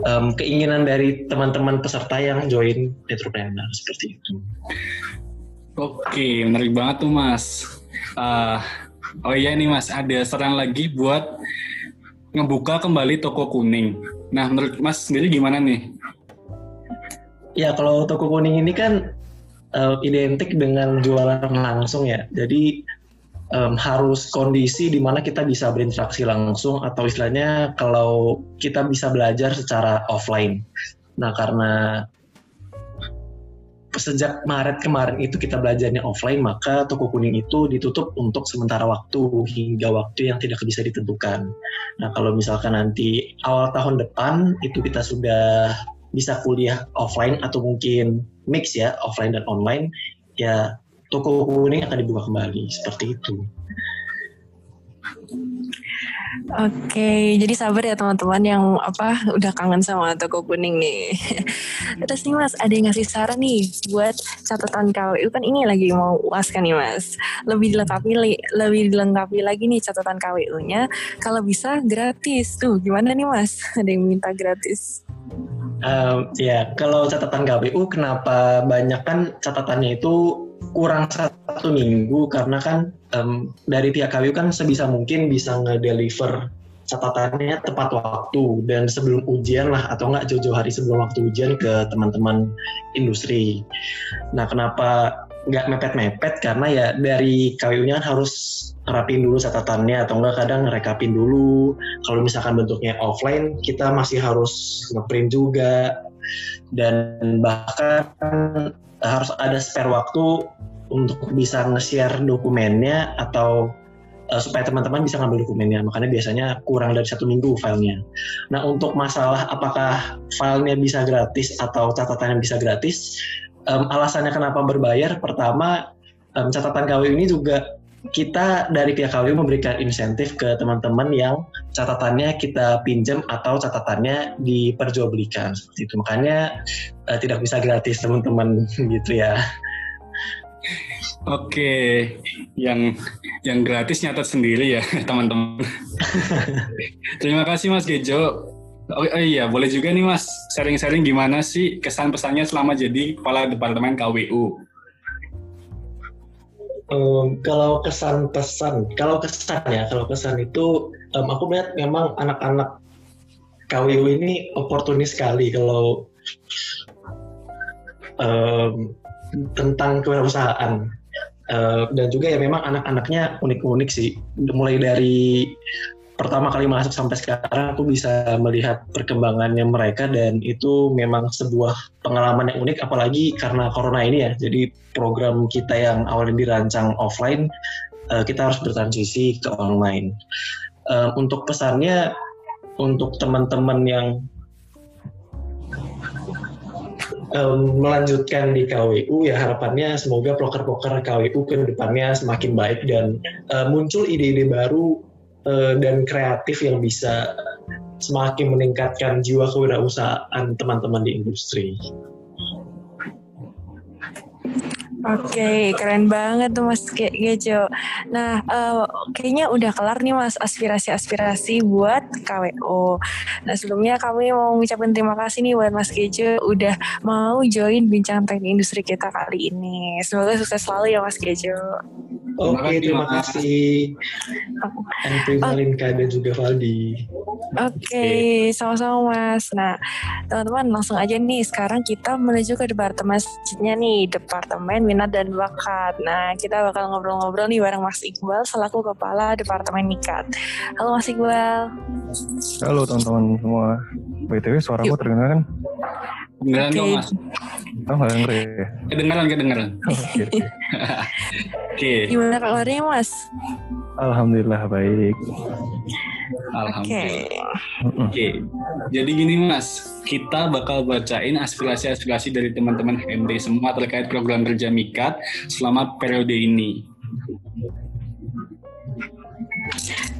[SPEAKER 8] um, keinginan dari teman-teman peserta yang join Netropreneur seperti itu.
[SPEAKER 1] Oke, menarik banget tuh Mas uh, Oh iya nih Mas, ada saran lagi buat ngebuka kembali toko kuning. Nah, menurut Mas sendiri gimana nih?
[SPEAKER 8] Ya, kalau toko kuning ini kan uh, identik dengan jualan langsung ya. Jadi um, harus kondisi di mana kita bisa berinteraksi langsung atau istilahnya kalau kita bisa belajar secara offline. Nah, karena sejak Maret kemarin itu kita belajarnya offline, maka toko kuning itu ditutup untuk sementara waktu hingga waktu yang tidak bisa ditentukan. Nah, kalau misalkan nanti awal tahun depan itu kita sudah bisa kuliah offline atau mungkin mix ya, offline dan online, ya toko kuning akan dibuka kembali seperti itu.
[SPEAKER 2] Oke, jadi sabar ya teman-teman yang apa udah kangen sama toko kuning nih. Terus nih Mas, ada yang ngasih saran nih buat catatan KWU kan ini lagi mau uas kan nih Mas. Lebih dilengkapi lebih dilengkapi lagi nih catatan KWU-nya. Kalau bisa gratis tuh, gimana nih Mas? Ada yang minta gratis?
[SPEAKER 8] Um, ya, kalau catatan KWU kenapa banyak kan catatannya itu kurang satu minggu karena kan um, dari pihak KWU kan sebisa mungkin bisa ngedeliver catatannya tepat waktu dan sebelum ujian lah atau enggak jauh-jauh hari sebelum waktu ujian ke teman-teman industri. Nah kenapa nggak mepet-mepet karena ya dari KWU-nya kan harus rapin dulu catatannya atau enggak kadang rekapin dulu. Kalau misalkan bentuknya offline kita masih harus ngeprint juga dan bahkan harus ada spare waktu untuk bisa nge-share dokumennya atau uh, supaya teman-teman bisa ngambil dokumennya. Makanya biasanya kurang dari satu minggu filenya. Nah untuk masalah apakah filenya bisa gratis atau catatannya bisa gratis, um, alasannya kenapa berbayar? Pertama um, catatan KW ini juga kita dari pihak KW memberikan insentif ke teman-teman yang catatannya kita pinjam atau catatannya diperjualbelikan seperti itu. Makanya uh, tidak bisa gratis teman-teman gitu ya.
[SPEAKER 1] Oke, yang yang gratis nyatat sendiri ya teman-teman. Terima kasih Mas Gejo. Oh, oh iya, boleh juga nih Mas sharing-sharing gimana sih kesan pesannya selama jadi kepala departemen KWU.
[SPEAKER 8] Um, kalau kesan pesan, kalau kesan ya, kalau kesan itu um, aku melihat memang anak-anak KWU ini oportunis sekali kalau um, tentang kewirausahaan. Uh, dan juga ya memang anak-anaknya unik-unik sih. Mulai dari pertama kali masuk sampai sekarang aku bisa melihat perkembangannya mereka dan itu memang sebuah pengalaman yang unik apalagi karena corona ini ya. Jadi program kita yang awalnya dirancang offline uh, kita harus bertransisi ke online. Uh, untuk pesannya untuk teman-teman yang um, melanjutkan di KWU ya harapannya semoga proker-proker KWU ke depannya semakin baik dan uh, muncul ide-ide baru uh, dan kreatif yang bisa semakin meningkatkan jiwa kewirausahaan teman-teman di industri.
[SPEAKER 2] Oke, okay, keren banget tuh Mas Gejo. Nah, uh, kayaknya udah kelar nih Mas aspirasi-aspirasi buat KWO. Nah, sebelumnya kami mau mengucapkan terima kasih nih buat Mas Gejo udah mau join bincang teknik industri kita kali ini. Semoga sukses selalu ya Mas Gejo.
[SPEAKER 8] Oke, okay, terima kasih. Andri Malinka dan juga Valdi.
[SPEAKER 2] Oke, okay, sama-sama Mas. Nah, teman-teman langsung aja nih sekarang kita menuju ke departemen selanjutnya nih, Departemen minat dan bakat. Nah, kita bakal ngobrol-ngobrol nih bareng Mas Iqbal selaku Kepala Departemen Mikat. Halo Mas Iqbal.
[SPEAKER 4] Halo teman-teman semua. BTW suara aku terdengar kan?
[SPEAKER 1] Kedengeran okay. dong Mas.
[SPEAKER 4] Oh, nggak denger ya?
[SPEAKER 1] Kedengeran, kedengeran.
[SPEAKER 4] Oke.
[SPEAKER 1] Oke.
[SPEAKER 2] Gimana kabarnya Mas?
[SPEAKER 4] Alhamdulillah baik.
[SPEAKER 1] Alhamdulillah. Oke. Okay. Okay. Jadi gini Mas, kita bakal bacain aspirasi-aspirasi dari teman-teman HMD semua terkait program kerja Mikat selama periode ini.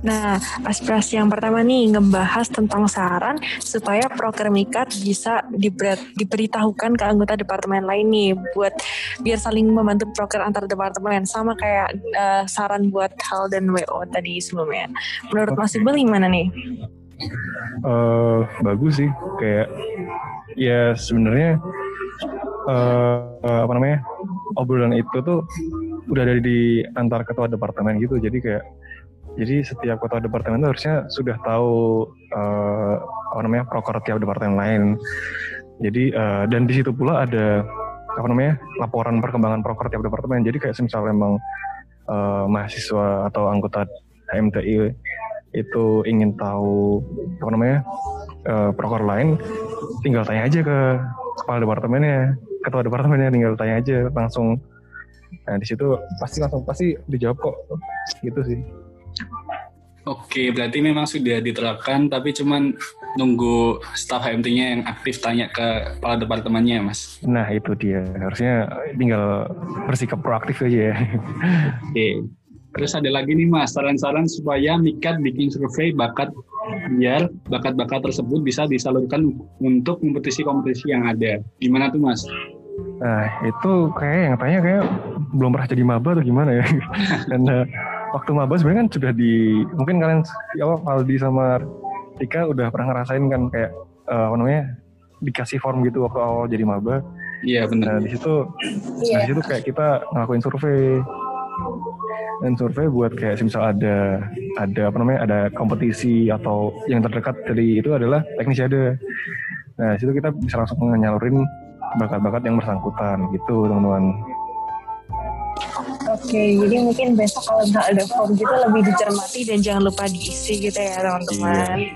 [SPEAKER 2] Nah, aspirasi yang pertama nih ngebahas tentang saran supaya proker mikat bisa diber diberitahukan ke anggota departemen lain nih buat biar saling membantu proker antar departemen sama kayak uh, saran buat hal dan WO tadi sebelumnya. Menurut Mas Iqbal gimana nih?
[SPEAKER 4] Uh, bagus sih, kayak ya sebenarnya uh, uh, apa namanya obrolan itu tuh udah dari di antar ketua departemen gitu, jadi kayak jadi setiap ketua departemen itu harusnya sudah tahu uh, apa namanya proker tiap departemen lain. Jadi uh, dan di situ pula ada apa namanya laporan perkembangan proker tiap departemen. Jadi kayak misalnya memang uh, mahasiswa atau anggota HMTI itu ingin tahu apa namanya uh, proker lain, tinggal tanya aja ke kepala departemennya, ketua departemennya tinggal tanya aja langsung. Nah di situ pasti langsung pasti dijawab kok, gitu sih.
[SPEAKER 1] Oke, berarti memang sudah diterapkan, tapi cuman nunggu staf HMT-nya yang aktif tanya ke kepala departemennya, Mas.
[SPEAKER 4] Nah, itu dia. Harusnya tinggal bersikap proaktif aja ya.
[SPEAKER 1] Oke. Terus ada lagi nih, Mas, saran-saran supaya Mikat bikin survei bakat biar bakat-bakat tersebut bisa disalurkan untuk kompetisi-kompetisi yang ada. Gimana tuh, Mas?
[SPEAKER 4] Nah, itu kayak yang tanya kayak belum pernah jadi maba atau gimana ya. Karena waktu maba sebenarnya kan sudah di mungkin kalian ya Aldi sama Tika udah pernah ngerasain kan kayak uh, apa namanya dikasih form gitu waktu awal jadi maba.
[SPEAKER 1] Iya benar.
[SPEAKER 4] Nah, di situ yeah. di situ kayak kita ngelakuin survei dan survei buat kayak misal ada ada apa namanya ada kompetisi atau yang terdekat dari itu adalah teknis ada. Nah, situ kita bisa langsung nyalurin bakat-bakat yang bersangkutan gitu, teman-teman.
[SPEAKER 6] Oke, okay, jadi mungkin besok kalau nggak ada form gitu lebih dicermati dan jangan lupa diisi gitu ya teman-teman. Iya.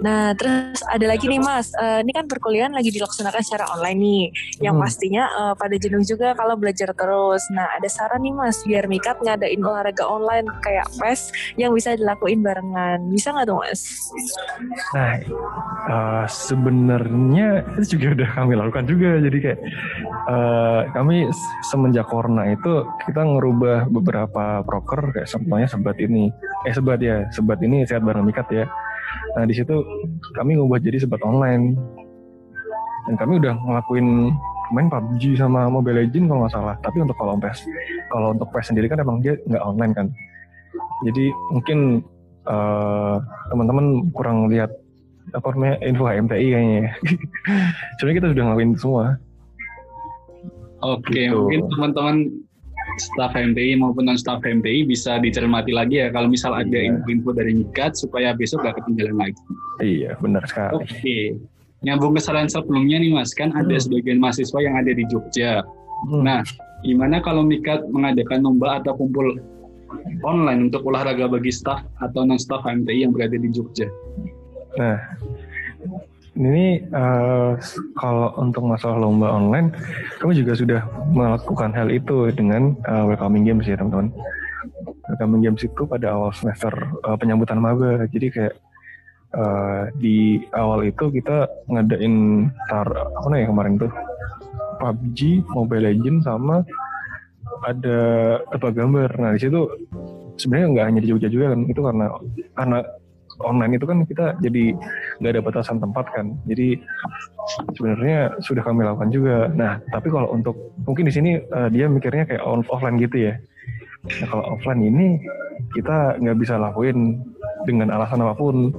[SPEAKER 2] Nah, terus ada lagi nih Mas, uh, ini kan perkuliahan lagi dilaksanakan secara online nih, yang hmm. pastinya uh, pada jenuh juga kalau belajar terus. Nah, ada saran nih Mas, biar Mikat ngadain olahraga online kayak PES yang bisa dilakuin barengan. Bisa nggak tuh Mas?
[SPEAKER 4] Nah, uh, sebenarnya itu juga udah kami lakukan juga. Jadi kayak uh, kami semenjak corona itu kita ngerubah beberapa proker kayak contohnya sebat ini, eh sebat ya, sebat ini sehat bareng Mikat ya Nah di situ kami ngubah jadi sebat online dan kami udah ngelakuin main PUBG sama Mobile Legend kalau nggak salah. Tapi untuk kalau PES, kalau untuk PES sendiri kan emang dia nggak online kan. Jadi mungkin uh, teman-teman kurang lihat apa namanya info HMTI kayaknya. Ya. Sebenarnya kita sudah ngelakuin semua.
[SPEAKER 1] Oke, gitu. mungkin teman-teman staff MTI maupun non staff MTI bisa dicermati lagi ya kalau misal ada iya. info-info dari Mikat supaya besok gak ketinggalan lagi.
[SPEAKER 4] Iya, benar sekali.
[SPEAKER 1] Oke. Nyambung ke saran sebelumnya nih Mas, kan ada hmm. sebagian mahasiswa yang ada di Jogja. Hmm. Nah, gimana kalau Mikat mengadakan lomba atau kumpul online untuk olahraga bagi staff atau non staff MTI yang berada di Jogja?
[SPEAKER 4] Nah, ini uh, kalau untuk masalah lomba online, kami juga sudah melakukan hal itu dengan uh, welcoming games ya teman-teman. Welcoming games itu pada awal semester uh, penyambutan maba, jadi kayak uh, di awal itu kita ngadain tar apa nih kemarin tuh PUBG, Mobile Legends sama ada tebak gambar. Nah di situ sebenarnya nggak hanya di Jogja juga kan, itu karena karena online itu kan kita jadi nggak ada batasan tempat kan. Jadi sebenarnya sudah kami lakukan juga. Nah, tapi kalau untuk mungkin di sini uh, dia mikirnya kayak on, offline gitu ya. Nah, kalau offline ini kita nggak bisa lakuin dengan alasan apa pun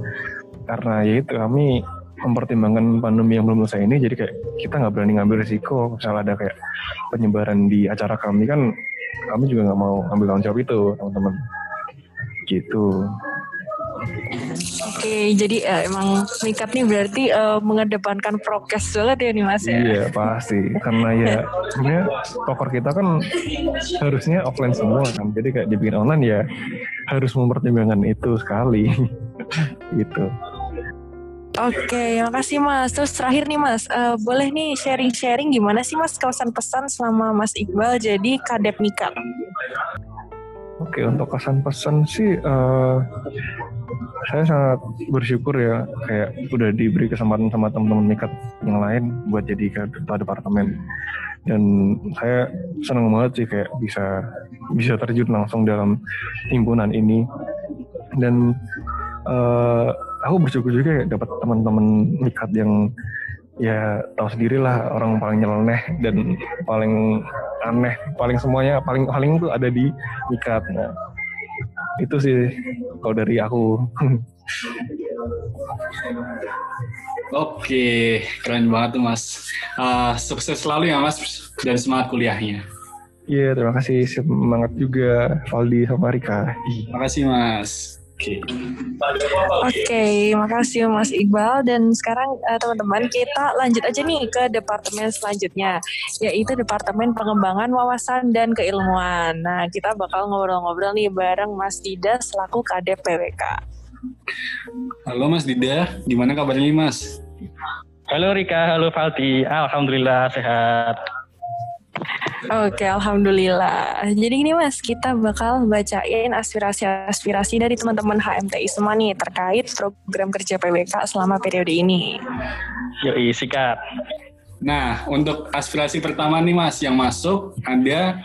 [SPEAKER 4] karena ya itu kami mempertimbangkan pandemi yang belum selesai ini jadi kayak kita nggak berani ngambil risiko misalnya ada kayak penyebaran di acara kami kan kami juga nggak mau ambil tanggung jawab itu teman-teman gitu
[SPEAKER 2] Oke, jadi uh, emang Mikat nih berarti uh, mengedepankan prokes banget ya nih Mas ya?
[SPEAKER 4] Iya pasti, karena ya sebenarnya poker kita kan harusnya offline semua kan, jadi kayak dibikin online ya harus mempertimbangkan itu sekali, gitu.
[SPEAKER 2] Oke, makasih Mas. Terus terakhir nih Mas, uh, boleh nih sharing-sharing gimana sih Mas kawasan pesan selama Mas Iqbal jadi kadep Mikat?
[SPEAKER 4] Oke, untuk kesan pesan sih uh, saya sangat bersyukur ya kayak udah diberi kesempatan sama teman-teman mikat yang lain buat jadi ketua departemen. Dan saya senang banget sih kayak bisa bisa terjun langsung dalam himpunan ini. Dan uh, aku bersyukur juga ya dapat teman-teman mikat yang ya tahu sendiri lah orang paling nyeleneh dan paling aneh paling semuanya paling paling tuh ada di mikat nah itu sih kalau dari aku
[SPEAKER 1] Oke, keren banget tuh Mas. Uh, sukses selalu ya Mas dan semangat kuliahnya.
[SPEAKER 4] Iya, terima kasih semangat juga Valdi sama Rika.
[SPEAKER 1] Terima kasih Mas. Oke.
[SPEAKER 2] Oke, makasih Mas Iqbal. Dan sekarang uh, teman-teman kita lanjut aja nih ke departemen selanjutnya, yaitu Departemen Pengembangan Wawasan dan Keilmuan. Nah, kita bakal ngobrol-ngobrol nih bareng Mas Dida selaku Kadep PWK.
[SPEAKER 1] Halo Mas Dida, gimana kabarnya nih Mas?
[SPEAKER 9] Halo Rika, halo Valdi. Alhamdulillah sehat.
[SPEAKER 2] Oke, alhamdulillah. Jadi gini Mas, kita bakal bacain aspirasi-aspirasi dari teman-teman HMTI semua nih terkait program kerja PWK selama periode ini.
[SPEAKER 9] Yoi, sikat.
[SPEAKER 1] Nah, untuk aspirasi pertama nih Mas, yang masuk ada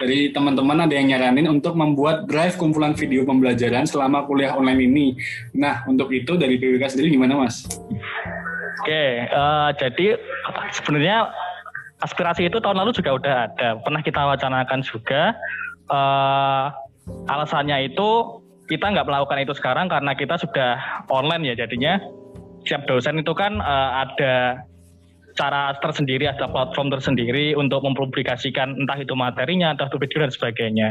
[SPEAKER 1] dari teman-teman ada yang nyaranin untuk membuat drive kumpulan video pembelajaran selama kuliah online ini. Nah, untuk itu dari PWK sendiri gimana Mas?
[SPEAKER 9] Oke, uh, jadi sebenarnya aspirasi itu tahun lalu juga udah ada, pernah kita wacanakan juga. Uh, alasannya itu kita nggak melakukan itu sekarang karena kita sudah online ya, jadinya siap dosen itu kan uh, ada cara tersendiri, ada platform tersendiri untuk mempublikasikan entah itu materinya, entah itu video dan sebagainya.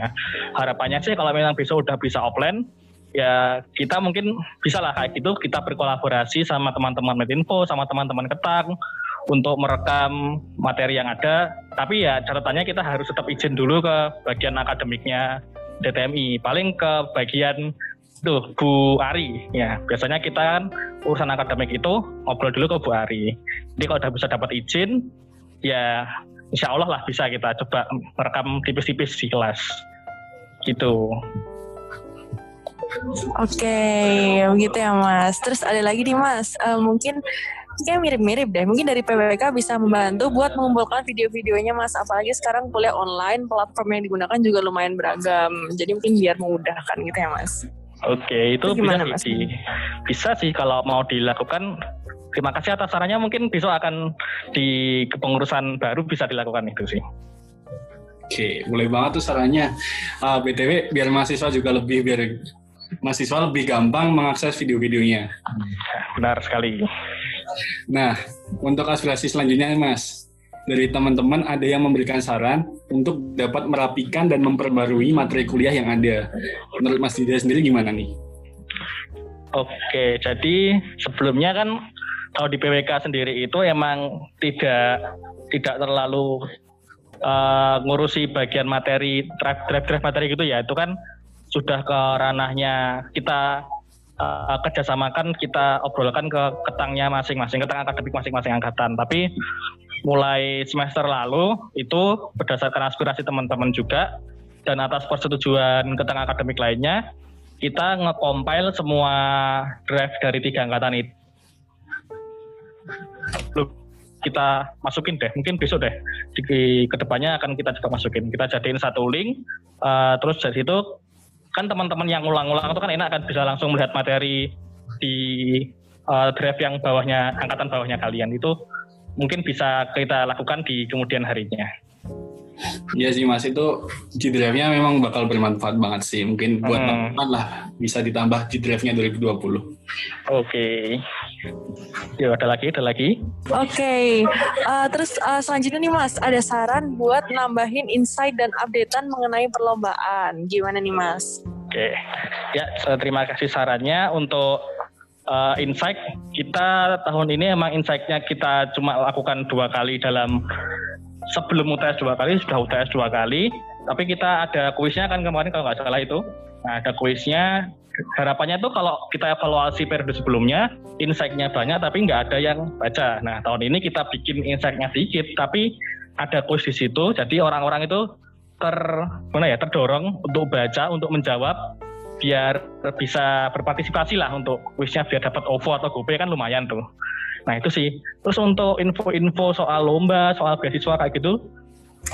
[SPEAKER 9] Harapannya sih kalau memang besok udah bisa offline, ya kita mungkin bisa lah kayak gitu kita berkolaborasi sama teman-teman Medinfo, sama teman-teman Ketang, untuk merekam materi yang ada. Tapi ya catatannya kita harus tetap izin dulu ke bagian akademiknya DTMI. Paling ke bagian tuh Bu Ari ya. Biasanya kita kan urusan akademik itu ngobrol dulu ke Bu Ari. Jadi kalau udah bisa dapat izin ya insya Allah lah bisa kita coba merekam tipis-tipis di kelas gitu.
[SPEAKER 2] Oke, begitu ya Mas. Terus ada lagi nih Mas, uh, mungkin kayak mirip-mirip deh. Mungkin dari PWK bisa membantu buat mengumpulkan video-videonya Mas. Apalagi sekarang kuliah online, platform yang digunakan juga lumayan beragam. Jadi mungkin biar memudahkan gitu ya Mas.
[SPEAKER 9] Oke, itu, itu gimana, bisa mas? sih. Bisa sih kalau mau dilakukan. Terima kasih atas sarannya. Mungkin besok akan di kepengurusan baru bisa dilakukan itu sih.
[SPEAKER 1] Oke, mulai banget tuh sarannya. Uh, ah, BTW, biar mahasiswa juga lebih, biar mahasiswa lebih gampang mengakses video-videonya.
[SPEAKER 9] Benar sekali.
[SPEAKER 1] Nah, untuk aspirasi selanjutnya, Mas, dari teman-teman ada yang memberikan saran untuk dapat merapikan dan memperbarui materi kuliah yang ada. Menurut Mas Dida sendiri gimana nih?
[SPEAKER 9] Oke, jadi sebelumnya kan kalau di PWK sendiri itu emang tidak tidak terlalu uh, ngurusi bagian materi drive drive materi gitu ya. Itu kan sudah ke ranahnya kita uh, kerjasamakan kita obrolkan ke ketangnya masing-masing, ketang akademik masing-masing angkatan. Tapi mulai semester lalu itu berdasarkan aspirasi teman-teman juga dan atas persetujuan ketang akademik lainnya, kita nge-compile semua draft dari tiga angkatan itu. Belum kita masukin deh, mungkin besok deh di ke depannya akan kita juga masukin. Kita jadiin satu link, uh, terus dari situ kan teman-teman yang ulang-ulang itu kan enak kan bisa langsung melihat materi di uh, draft yang bawahnya angkatan bawahnya kalian itu mungkin bisa kita lakukan di kemudian harinya.
[SPEAKER 1] Iya sih mas itu G drive-nya memang bakal bermanfaat banget sih. Mungkin buat hmm. teman-teman lah bisa ditambah G drive-nya 2020. Oke.
[SPEAKER 9] Okay. Ya ada lagi, ada lagi.
[SPEAKER 2] Oke. Okay. Uh, terus uh, selanjutnya nih mas, ada saran buat nambahin insight dan updatean mengenai perlombaan. Gimana nih mas?
[SPEAKER 9] Oke. Okay. Ya terima kasih sarannya untuk uh, insight kita tahun ini emang insightnya kita cuma lakukan dua kali dalam sebelum UTS dua kali sudah UTS dua kali tapi kita ada kuisnya kan kemarin kalau nggak salah itu. Nah ada kuisnya. Harapannya tuh kalau kita evaluasi periode sebelumnya insight-nya banyak tapi nggak ada yang baca. Nah tahun ini kita bikin insight-nya sedikit tapi ada kuis di situ. Jadi orang-orang itu ter mana ya terdorong untuk baca untuk menjawab biar bisa berpartisipasi lah untuk kuisnya biar dapat OVO atau GoPay kan lumayan tuh. Nah itu sih. Terus untuk info-info soal lomba, soal beasiswa kayak gitu,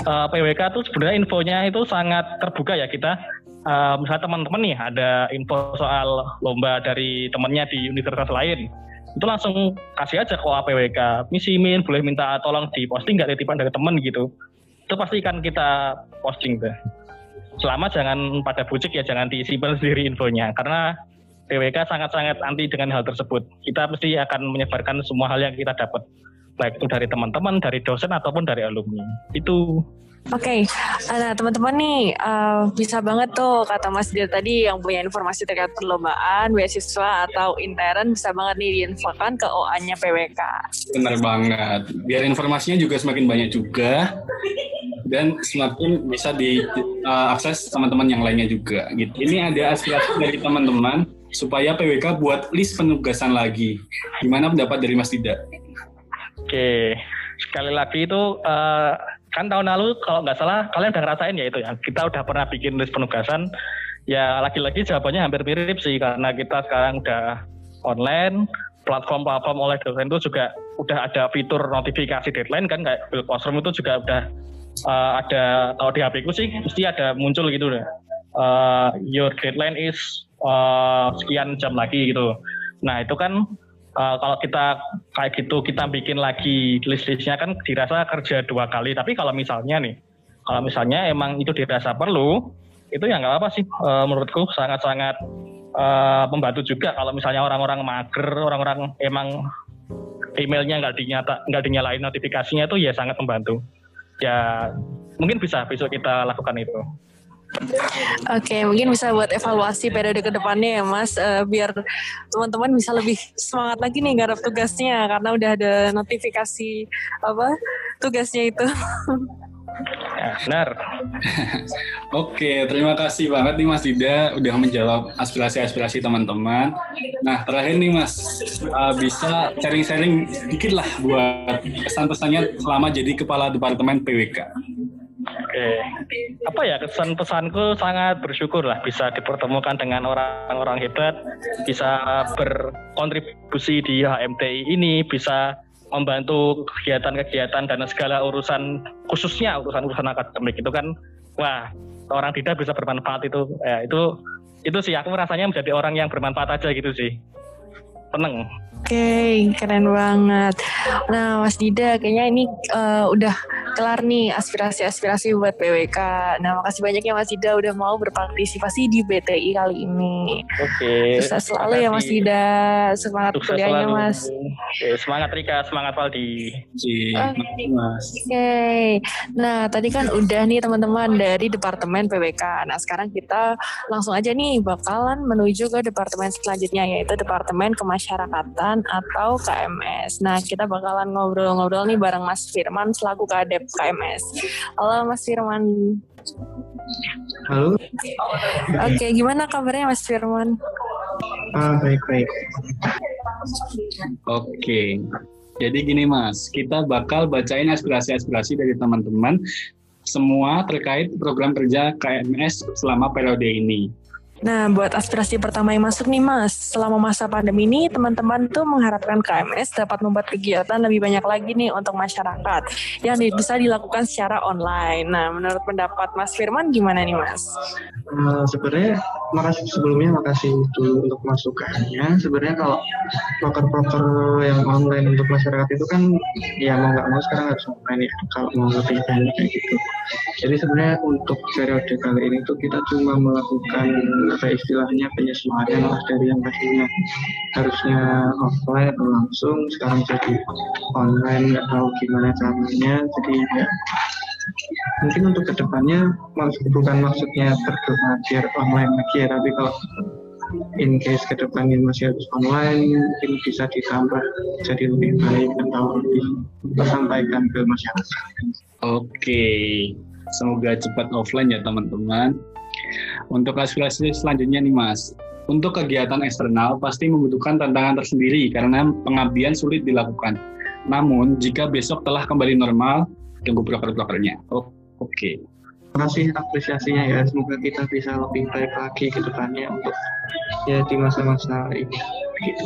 [SPEAKER 9] uh, PWK tuh sebenarnya infonya itu sangat terbuka ya kita. Uh, misalnya teman-teman nih ada info soal lomba dari temannya di universitas lain, itu langsung kasih aja ke PWK. Misi min boleh minta tolong di posting nggak titipan dari teman gitu. Itu pasti kan kita posting tuh. Selama jangan pada bucik ya jangan disimpan sendiri infonya karena PWK sangat-sangat anti dengan hal tersebut. Kita pasti akan menyebarkan semua hal yang kita dapat, baik itu dari teman-teman, dari dosen ataupun dari alumni. Itu
[SPEAKER 2] Oke, okay. nah teman-teman nih uh, bisa banget tuh kata Mas Dir tadi yang punya informasi terkait perlombaan, beasiswa atau intern bisa banget nih diinfokan ke OA-nya PWK.
[SPEAKER 1] Benar banget. Biar informasinya juga semakin banyak juga dan semakin bisa diakses uh, teman-teman yang lainnya juga. Gitu. Ini ada aspirasi dari teman-teman supaya PWK buat list penugasan lagi. Gimana pendapat dari Mas Dida?
[SPEAKER 9] Oke, sekali lagi itu uh, kan tahun lalu kalau nggak salah kalian udah ngerasain ya itu ya? Kita udah pernah bikin list penugasan. Ya lagi-lagi jawabannya hampir mirip sih karena kita sekarang udah online platform-platform oleh dosen itu juga udah ada fitur notifikasi deadline kan kayak Bill Classroom itu juga udah uh, ada kalau di HP ku sih mesti ada muncul gitu deh uh, your deadline is uh, sekian jam lagi gitu. Nah itu kan uh, kalau kita kayak gitu kita bikin lagi list-listnya kan dirasa kerja dua kali. Tapi kalau misalnya nih, kalau misalnya emang itu dirasa perlu, itu ya nggak apa sih uh, menurutku sangat-sangat uh, membantu juga kalau misalnya orang-orang mager, orang-orang emang emailnya nggak dinyata nggak dinyalain notifikasinya itu ya sangat membantu. Ya mungkin bisa besok kita lakukan itu.
[SPEAKER 2] Oke, mungkin bisa buat evaluasi periode ke depannya ya Mas, uh, biar teman-teman bisa lebih semangat lagi nih garap tugasnya karena udah ada notifikasi apa tugasnya itu.
[SPEAKER 9] Ya, benar.
[SPEAKER 1] Oke, terima kasih banget nih Mas Dida udah menjawab aspirasi-aspirasi teman-teman. Nah, terakhir nih Mas, uh, bisa sharing-sharing dikit lah buat pesan-pesannya selama jadi Kepala Departemen PWK.
[SPEAKER 9] Oke, apa ya kesan pesanku sangat bersyukur lah bisa dipertemukan dengan orang-orang hebat, bisa berkontribusi di HMTI ini, bisa membantu kegiatan-kegiatan dan segala urusan khususnya urusan-urusan akademik. Itu kan, wah orang tidak bisa bermanfaat itu, ya, itu itu sih aku rasanya menjadi orang yang bermanfaat aja gitu sih, seneng.
[SPEAKER 2] Oke, okay, keren banget. Nah, Mas Dida, kayaknya ini uh, udah kelar nih aspirasi-aspirasi buat PWK. Nah, makasih banyak ya Mas Dida udah mau berpartisipasi di BTI kali ini.
[SPEAKER 9] Oke. Okay,
[SPEAKER 2] Sukses selalu ya Mas Dida. Semangat Sukses kuliahnya selalu. Mas.
[SPEAKER 9] Oke, semangat Rika, semangat Valdi.
[SPEAKER 2] Oke. Okay. Nah, tadi kan udah nih teman-teman dari Departemen PWK. Nah, sekarang kita langsung aja nih bakalan menuju ke departemen selanjutnya yaitu Departemen Kemasyarakatan atau KMS. Nah, kita bakalan ngobrol-ngobrol nih bareng Mas Firman selaku Kadep KMS. Halo Mas Firman.
[SPEAKER 10] Halo.
[SPEAKER 2] Oke, gimana kabarnya Mas Firman?
[SPEAKER 10] Ah, baik-baik.
[SPEAKER 1] Oke. Jadi gini Mas, kita bakal bacain aspirasi-aspirasi dari teman-teman semua terkait program kerja KMS selama periode ini.
[SPEAKER 2] Nah, buat aspirasi pertama yang masuk nih Mas, selama masa pandemi ini teman-teman tuh mengharapkan KMS dapat membuat kegiatan lebih banyak lagi nih untuk masyarakat yang bisa dilakukan secara online. Nah, menurut pendapat Mas Firman gimana nih Mas?
[SPEAKER 10] Uh, sebenarnya makasih sebelumnya makasih dulu untuk masukannya. Sebenarnya kalau proker-proker yang online untuk masyarakat itu kan ya mau nggak mau sekarang harus online ya kalau mau lebih banyak kayak gitu. Jadi sebenarnya untuk periode kali ini tuh kita cuma melakukan apa istilahnya penyesuaian lah dari yang tadinya harusnya offline langsung sekarang jadi online nggak tahu gimana caranya jadi ya mungkin untuk ke depannya maksud bukan maksudnya terkena biar online lagi ya tapi kalau in case ke depannya masih harus online mungkin bisa ditambah jadi lebih baik atau lebih tersampaikan ke masyarakat.
[SPEAKER 1] Oke, semoga cepat offline ya teman-teman. Untuk aspirasi selanjutnya nih Mas, untuk kegiatan eksternal pasti membutuhkan tantangan tersendiri karena pengabdian sulit dilakukan. Namun, jika besok telah kembali normal, tunggu broker-brokernya. Oh, Oke. Okay.
[SPEAKER 10] Terima kasih apresiasinya ya. Semoga kita bisa lebih baik lagi ke depannya untuk ya di masa-masa ini. Gitu.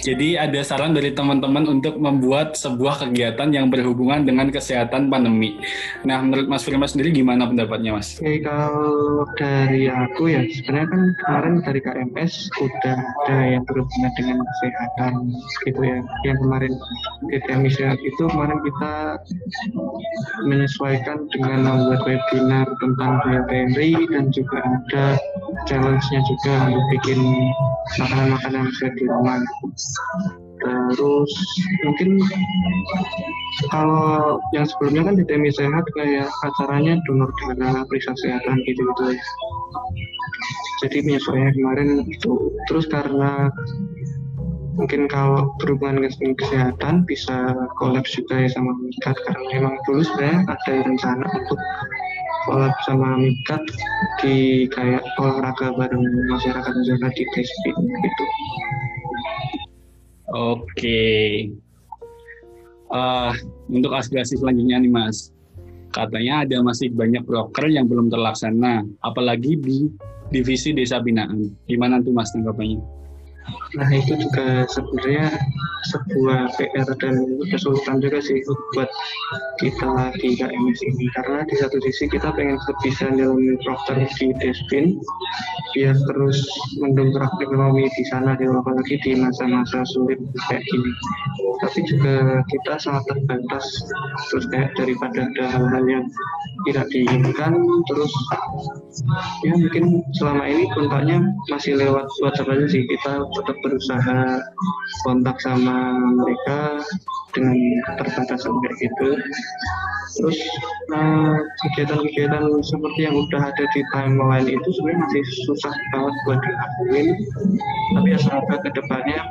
[SPEAKER 1] Jadi ada saran dari teman-teman untuk membuat sebuah kegiatan yang berhubungan dengan kesehatan pandemi. Nah, menurut Mas Firman sendiri gimana pendapatnya, Mas?
[SPEAKER 10] Oke, kalau dari aku ya, sebenarnya kan kemarin dari KMS udah ada yang berhubungan dengan kesehatan gitu ya. Yang kemarin GTM sehat itu kemarin kita menyesuaikan dengan membuat webinar tentang BPMRI dan juga ada challenge-nya juga untuk bikin makanan-makanan sehat di rumah. terus mungkin kalau yang sebelumnya kan di Demi Sehat kayak acaranya donor darah periksa kesehatan gitu gitu ya. Jadi penyesuaian kemarin itu. Terus karena mungkin kalau berhubungan dengan kesehatan bisa kolaps juga ya sama Mikat karena memang dulu sebenarnya ada rencana untuk kolab sama Mikat di kayak olahraga bareng masyarakat masyarakat di Despin gitu.
[SPEAKER 1] Oke. Uh, untuk aspirasi selanjutnya nih Mas, katanya ada masih banyak broker yang belum terlaksana, apalagi di divisi desa binaan. Gimana tuh Mas tanggapannya?
[SPEAKER 10] Nah itu juga sebenarnya sebuah PR dan kesulitan juga sih buat kita di KMS ini. Karena di satu sisi kita pengen bisa jalan dokter di Despin biar terus mendongkrak ekonomi di sana di apalagi di masa-masa sulit kayak gini. Tapi juga kita sangat terbatas terus kayak daripada ada hal-hal yang tidak diinginkan terus ya mungkin selama ini kontaknya masih lewat WhatsApp aja sih. Kita tetap berusaha kontak sama mereka dengan keterbatasan kayak gitu terus kegiatan kegiatan-kegiatan seperti yang udah ada di timeline itu sebenarnya masih susah banget buat dilakuin tapi ya semoga ke depannya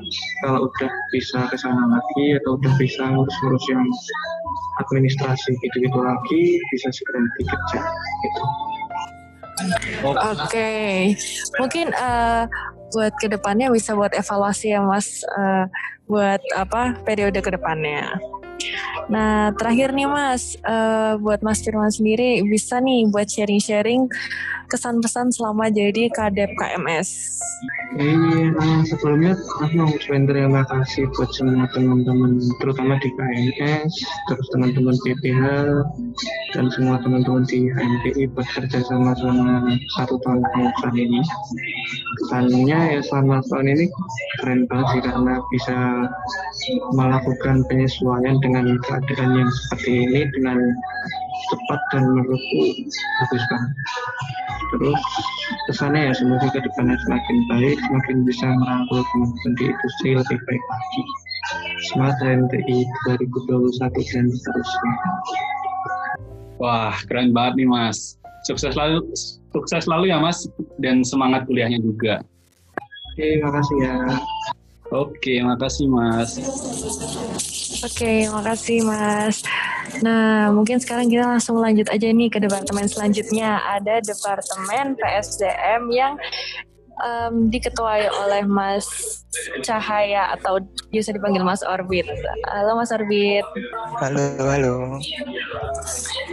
[SPEAKER 10] kalau udah bisa ke sana lagi atau udah bisa ngurus-ngurus yang administrasi gitu-gitu lagi bisa segera dikerja gitu.
[SPEAKER 2] Oke, okay. mungkin uh, buat ke depannya bisa buat evaluasi ya Mas, uh, buat apa periode ke depannya. Nah terakhir nih Mas, uh, buat Mas Firman sendiri bisa nih buat sharing-sharing kesan pesan selama jadi kadep KMS.
[SPEAKER 10] Iya, uh, sebelumnya aku mau ucapin terima kasih buat semua teman-teman, terutama di KMS, terus teman-teman PPH, dan semua teman-teman di HMPI buat kerja sama selama satu tahun pengurusan ini. Kesannya ya selama tahun ini keren banget sih karena bisa melakukan penyesuaian dengan keadaan yang seperti ini dengan cepat dan menurutku bagus banget. Terus kesannya ya semoga ke depannya semakin baik semakin bisa merangkul teman-teman di industri lebih baik lagi. Smart HMTI 2021 dan seterusnya.
[SPEAKER 1] Wah keren banget nih mas. Sukses selalu sukses selalu ya mas dan semangat kuliahnya juga.
[SPEAKER 10] Oke makasih ya
[SPEAKER 1] oke makasih mas
[SPEAKER 2] Oke, makasih Mas. Nah, mungkin sekarang kita langsung lanjut aja nih ke departemen selanjutnya. Ada departemen PSDM yang um, diketuai oleh Mas Cahaya atau bisa dipanggil Mas Orbit. Halo Mas Orbit.
[SPEAKER 11] Halo, halo.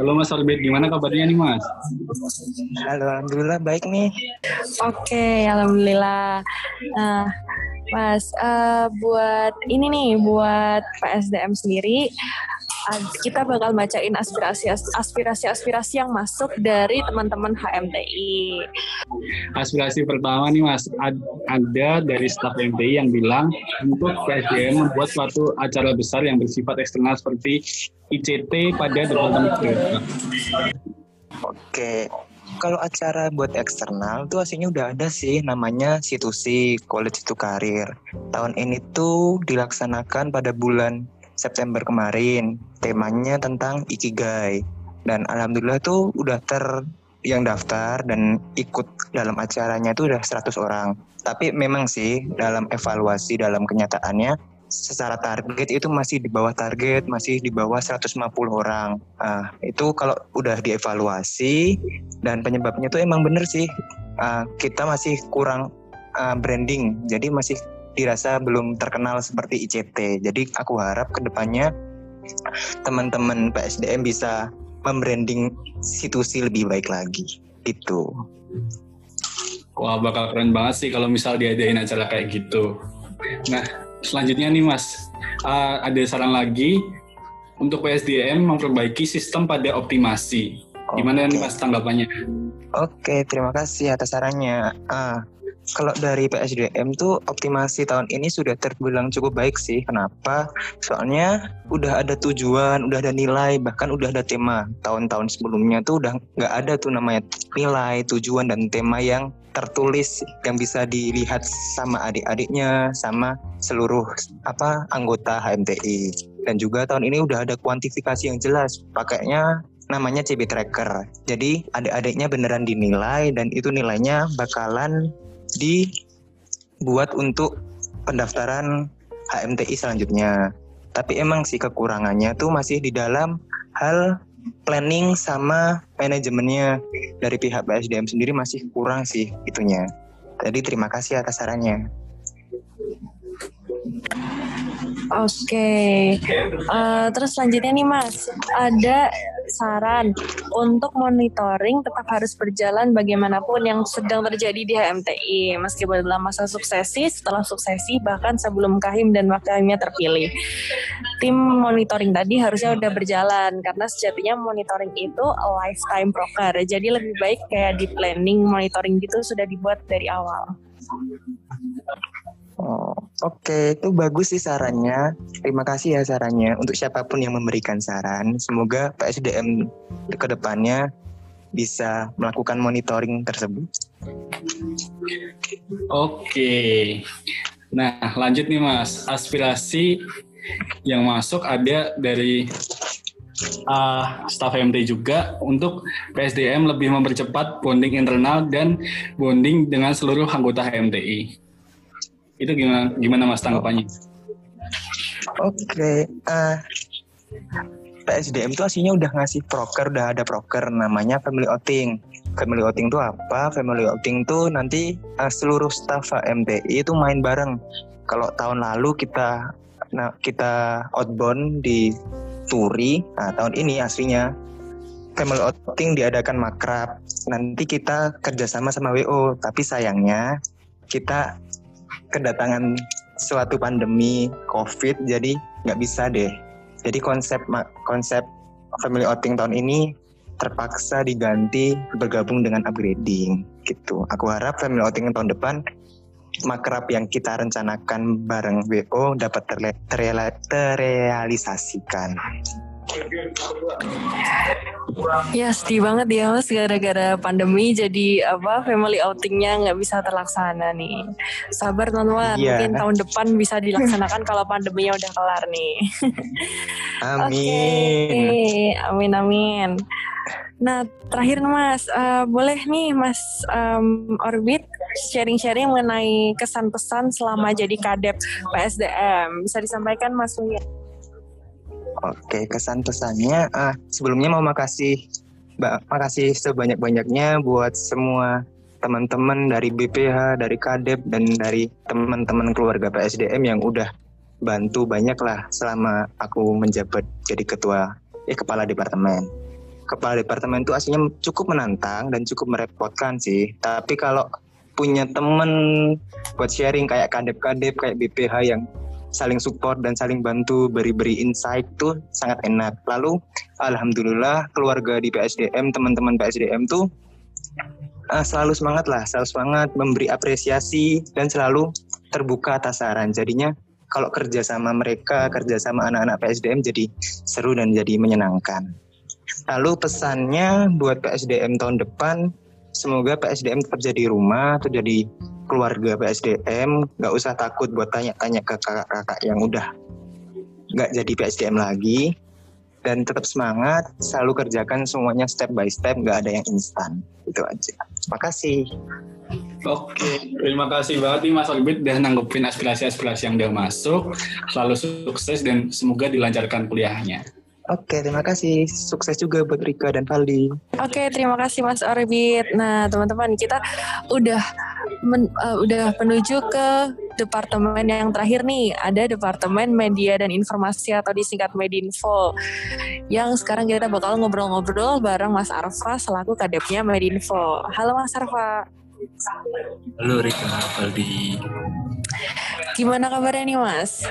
[SPEAKER 1] Halo Mas Orbit, gimana kabarnya nih Mas?
[SPEAKER 11] Halo, Alhamdulillah baik nih.
[SPEAKER 2] Oke, Alhamdulillah. Nah, Mas, uh, buat ini nih, buat PSDM sendiri, kita bakal bacain aspirasi aspirasi aspirasi yang masuk dari teman-teman HMTI.
[SPEAKER 1] Aspirasi pertama nih Mas, ada dari staf HMTI yang bilang untuk PSDM membuat suatu acara besar yang bersifat eksternal seperti ICT pada departemen
[SPEAKER 11] Oke, kalau acara buat eksternal tuh aslinya udah ada sih namanya situsi College to Karir. Tahun ini tuh dilaksanakan pada bulan September kemarin. Temanya tentang Ikigai. Dan alhamdulillah tuh udah ter yang daftar dan ikut dalam acaranya tuh udah 100 orang. Tapi memang sih dalam evaluasi dalam kenyataannya secara target itu masih di bawah target, masih di bawah 150 orang. Uh, itu kalau udah dievaluasi dan penyebabnya itu emang bener sih, uh, kita masih kurang uh, branding, jadi masih dirasa belum terkenal seperti ICT. Jadi aku harap ke depannya teman-teman PSDM bisa membranding situasi lebih baik lagi. Itu.
[SPEAKER 1] Wah bakal keren banget sih kalau misal diadain acara kayak gitu. Nah, selanjutnya nih Mas, uh, ada saran lagi untuk PSDM memperbaiki sistem pada optimasi. Gimana okay. nih Mas tanggapannya?
[SPEAKER 11] Oke, okay, terima kasih atas sarannya. Uh, kalau dari PSDM tuh optimasi tahun ini sudah terbilang cukup baik sih. Kenapa? Soalnya udah ada tujuan, udah ada nilai, bahkan udah ada tema. Tahun-tahun sebelumnya tuh udah nggak ada tuh namanya nilai, tujuan dan tema yang tertulis yang bisa dilihat sama adik-adiknya, sama seluruh apa anggota HMTI. Dan juga tahun ini udah ada kuantifikasi yang jelas. Pakainya namanya CB Tracker. Jadi adik-adiknya beneran dinilai dan itu nilainya bakalan dibuat untuk pendaftaran HMTI selanjutnya. Tapi emang sih kekurangannya tuh masih di dalam hal planning sama manajemennya dari pihak BSDM sendiri masih kurang sih itunya. Jadi terima kasih atas sarannya.
[SPEAKER 2] Oke, uh, terus selanjutnya nih Mas, ada saran untuk monitoring tetap harus berjalan bagaimanapun yang sedang terjadi di HMTI, meskipun dalam masa suksesi, setelah suksesi, bahkan sebelum kahim dan wakilnya terpilih. Tim monitoring tadi harusnya udah berjalan, karena sejatinya monitoring itu a lifetime proker, jadi lebih baik kayak di planning monitoring gitu sudah dibuat dari awal.
[SPEAKER 11] Oh, Oke, itu bagus sih sarannya. Terima kasih ya sarannya untuk siapa pun yang memberikan saran. Semoga PSDM ke depannya bisa melakukan monitoring tersebut.
[SPEAKER 1] Oke. Nah, lanjut nih Mas. Aspirasi yang masuk ada dari uh, staf MT juga untuk PSDM lebih mempercepat bonding internal dan bonding dengan seluruh anggota HMTI. Itu gimana gimana Mas tanggapannya?
[SPEAKER 11] Oke, okay. uh, eh, PSDM itu aslinya udah ngasih proker, udah ada proker namanya family outing. Family outing itu apa? Family outing itu nanti uh, seluruh staff MTI itu main bareng. Kalau tahun lalu kita nah, kita outbound di Turi, nah tahun ini aslinya family outing diadakan makrab. Nanti kita kerjasama sama WO, tapi sayangnya kita kedatangan suatu pandemi COVID jadi nggak bisa deh. Jadi konsep konsep family outing tahun ini terpaksa diganti bergabung dengan upgrading gitu. Aku harap family outing tahun depan makrab yang kita rencanakan bareng WO dapat terrealisasikan.
[SPEAKER 2] Ya sedih banget ya mas gara-gara pandemi jadi apa family outingnya nggak bisa terlaksana nih. Sabar teman-teman, yeah. mungkin tahun depan bisa dilaksanakan kalau pandeminya udah kelar nih.
[SPEAKER 11] Amin.
[SPEAKER 2] okay. amin amin. Nah terakhir mas, uh, boleh nih mas um, Orbit sharing-sharing mengenai kesan pesan selama jadi kadep PSDM bisa disampaikan mas Uya.
[SPEAKER 11] Oke, kesan pesannya ah sebelumnya mau makasih makasih sebanyak-banyaknya buat semua teman-teman dari BPH, dari Kadep dan dari teman-teman keluarga PSDM yang udah bantu banyak lah selama aku menjabat jadi ketua eh kepala departemen. Kepala departemen itu aslinya cukup menantang dan cukup merepotkan sih. Tapi kalau punya temen buat sharing kayak kadep-kadep kayak BPH yang saling support dan saling bantu beri-beri insight tuh sangat enak. Lalu alhamdulillah keluarga di PSDM, teman-teman PSDM tuh uh, selalu semangat lah, selalu semangat memberi apresiasi dan selalu terbuka atas saran. Jadinya kalau kerja sama mereka, kerja sama anak-anak PSDM jadi seru dan jadi menyenangkan. Lalu pesannya buat PSDM tahun depan, semoga PSDM tetap jadi rumah, tetap jadi keluarga PSDM nggak usah takut buat tanya-tanya ke kakak-kakak yang udah nggak jadi PSDM lagi. Dan tetap semangat selalu kerjakan semuanya step by step nggak ada yang instan. Itu aja. Makasih
[SPEAKER 1] Oke, terima kasih banget nih Mas Orbit udah nanggupin aspirasi-aspirasi yang udah masuk. Selalu sukses dan semoga dilancarkan kuliahnya.
[SPEAKER 11] Oke, terima kasih. Sukses juga buat Rika dan Valdi.
[SPEAKER 2] Oke, terima kasih Mas Orbit. Nah, teman-teman, kita udah men, uh, udah menuju ke departemen yang terakhir nih. Ada Departemen Media dan Informasi atau disingkat Medinfo. Yang sekarang kita bakal ngobrol-ngobrol bareng Mas Arfa selaku kadepnya Medinfo. Halo Mas Arfa.
[SPEAKER 12] Halo Rika, Valdi.
[SPEAKER 2] Gimana kabarnya nih Mas?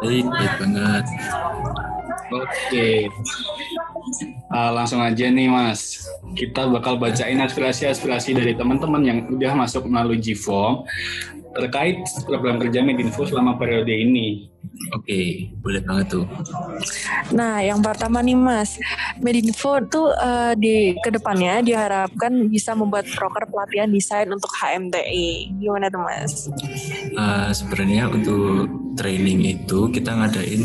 [SPEAKER 12] Baik, baik banget.
[SPEAKER 1] Oke. Uh, langsung aja nih Mas. Kita bakal bacain aspirasi-aspirasi dari teman-teman yang udah masuk melalui GFOM terkait program kerja Medinfo selama periode ini.
[SPEAKER 12] Oke, boleh banget tuh.
[SPEAKER 2] Nah, yang pertama nih Mas, Medinfo tuh uh, di ke depannya diharapkan bisa membuat proker pelatihan desain untuk HMTI. Gimana tuh Mas?
[SPEAKER 12] Uh, Sebenarnya untuk training itu kita ngadain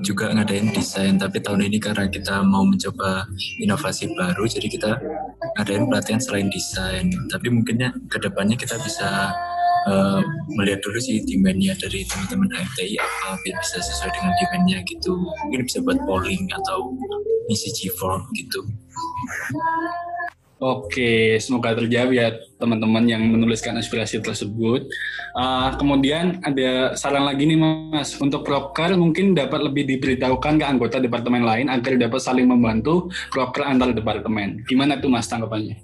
[SPEAKER 12] juga ngadain desain, tapi tahun ini karena kita mau mencoba inovasi baru, jadi kita ngadain pelatihan selain desain. Tapi mungkinnya ke depannya kita bisa uh, melihat dulu sih demandnya dari teman-teman HMTI apa biar bisa sesuai dengan demandnya gitu mungkin bisa buat polling atau isi G-form gitu
[SPEAKER 1] Oke, semoga terjawab ya teman-teman yang menuliskan aspirasi tersebut. Uh, kemudian ada saran lagi nih Mas, untuk proker mungkin dapat lebih diberitahukan ke anggota departemen lain agar dapat saling membantu proker antar departemen. Gimana tuh Mas tanggapannya?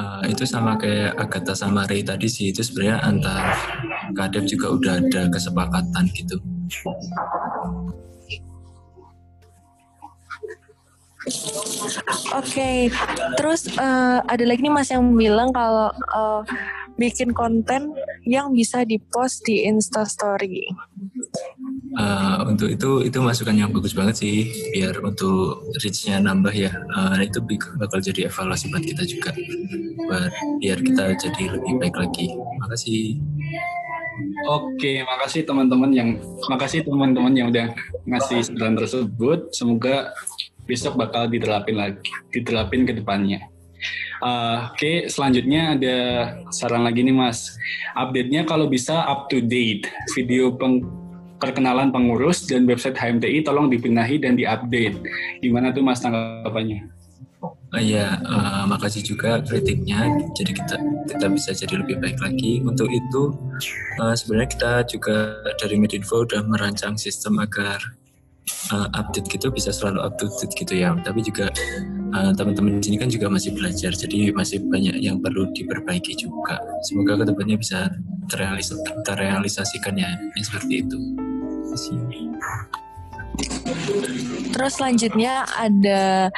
[SPEAKER 12] Uh, itu sama kayak Agatha sama Ray tadi sih itu sebenarnya antar kadep juga udah ada kesepakatan gitu.
[SPEAKER 2] Oke, okay. terus uh, ada lagi nih Mas yang bilang kalau uh, bikin konten yang bisa dipost di Instastory.
[SPEAKER 12] Uh, untuk itu itu masukan yang bagus banget sih biar untuk reach-nya nambah ya. Uh, itu bakal jadi evaluasi buat kita juga buat biar kita jadi lebih baik lagi. Makasih.
[SPEAKER 1] Oke, makasih teman-teman yang makasih teman-teman yang udah ngasih saran tersebut. Semoga besok bakal diterapin lagi, diterapin ke depannya. Uh, Oke, okay, selanjutnya ada saran lagi nih Mas. Update-nya kalau bisa up to date. Video peng perkenalan pengurus dan website HMTI tolong dibenahi dan diupdate. Gimana tuh Mas tanggapannya?
[SPEAKER 12] Uh, ya, uh, makasih juga kritiknya. Jadi kita kita bisa jadi lebih baik lagi. Untuk itu, uh, sebenarnya kita juga dari Medinfo udah merancang sistem agar uh, update gitu bisa selalu up to date gitu ya. Tapi juga uh, teman-teman di sini kan juga masih belajar, jadi masih banyak yang perlu diperbaiki juga. Semoga ke depannya bisa terrealis terrealisasikan ya, yang seperti itu.
[SPEAKER 2] Terus selanjutnya ada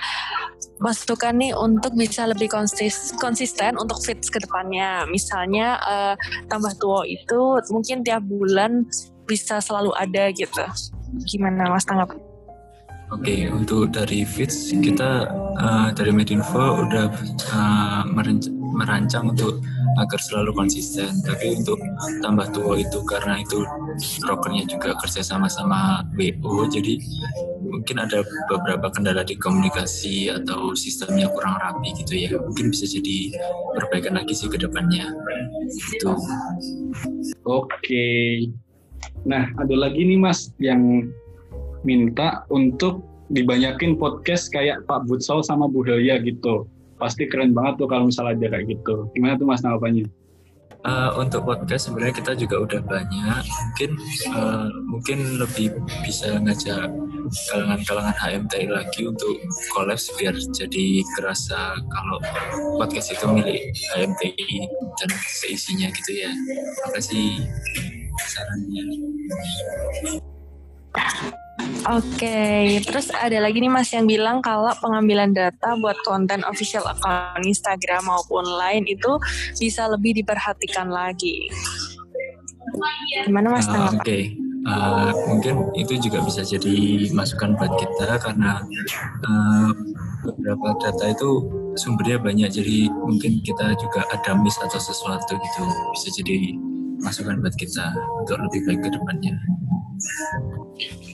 [SPEAKER 2] masukan nih untuk bisa lebih konsis konsisten untuk fit ke depannya. Misalnya uh, tambah tua itu mungkin tiap bulan bisa selalu ada gitu. Gimana Mas tanggap?
[SPEAKER 12] Oke, okay, untuk dari Fits kita uh, dari Medinfo udah uh, merancang untuk agar selalu konsisten. Tapi untuk tambah tua itu karena itu brokernya juga kerja sama sama BO, jadi mungkin ada beberapa kendala di komunikasi atau sistemnya kurang rapi gitu ya. Mungkin bisa jadi perbaikan lagi sih ke depannya. Itu.
[SPEAKER 1] Oke. Nah, ada lagi nih Mas yang minta untuk dibanyakin podcast kayak Pak Butsol sama Bu Helia gitu. Pasti keren banget tuh kalau misalnya ada kayak gitu. Gimana tuh Mas tanggapannya?
[SPEAKER 12] Uh, untuk podcast sebenarnya kita juga udah banyak. Mungkin uh, mungkin lebih bisa ngajak kalangan-kalangan HMTI lagi untuk kolaps biar jadi kerasa kalau podcast itu milik HMTI dan seisinya gitu ya. Makasih sarannya.
[SPEAKER 2] Oke, okay. terus ada lagi nih Mas yang bilang kalau pengambilan data buat konten official account Instagram maupun lain itu bisa lebih diperhatikan lagi. Gimana Mas
[SPEAKER 12] uh, Oke, okay. uh, mungkin itu juga bisa jadi masukan buat kita karena uh, beberapa data itu sumbernya banyak, jadi mungkin kita juga ada miss atau sesuatu gitu bisa jadi masukan buat kita untuk lebih baik ke depannya.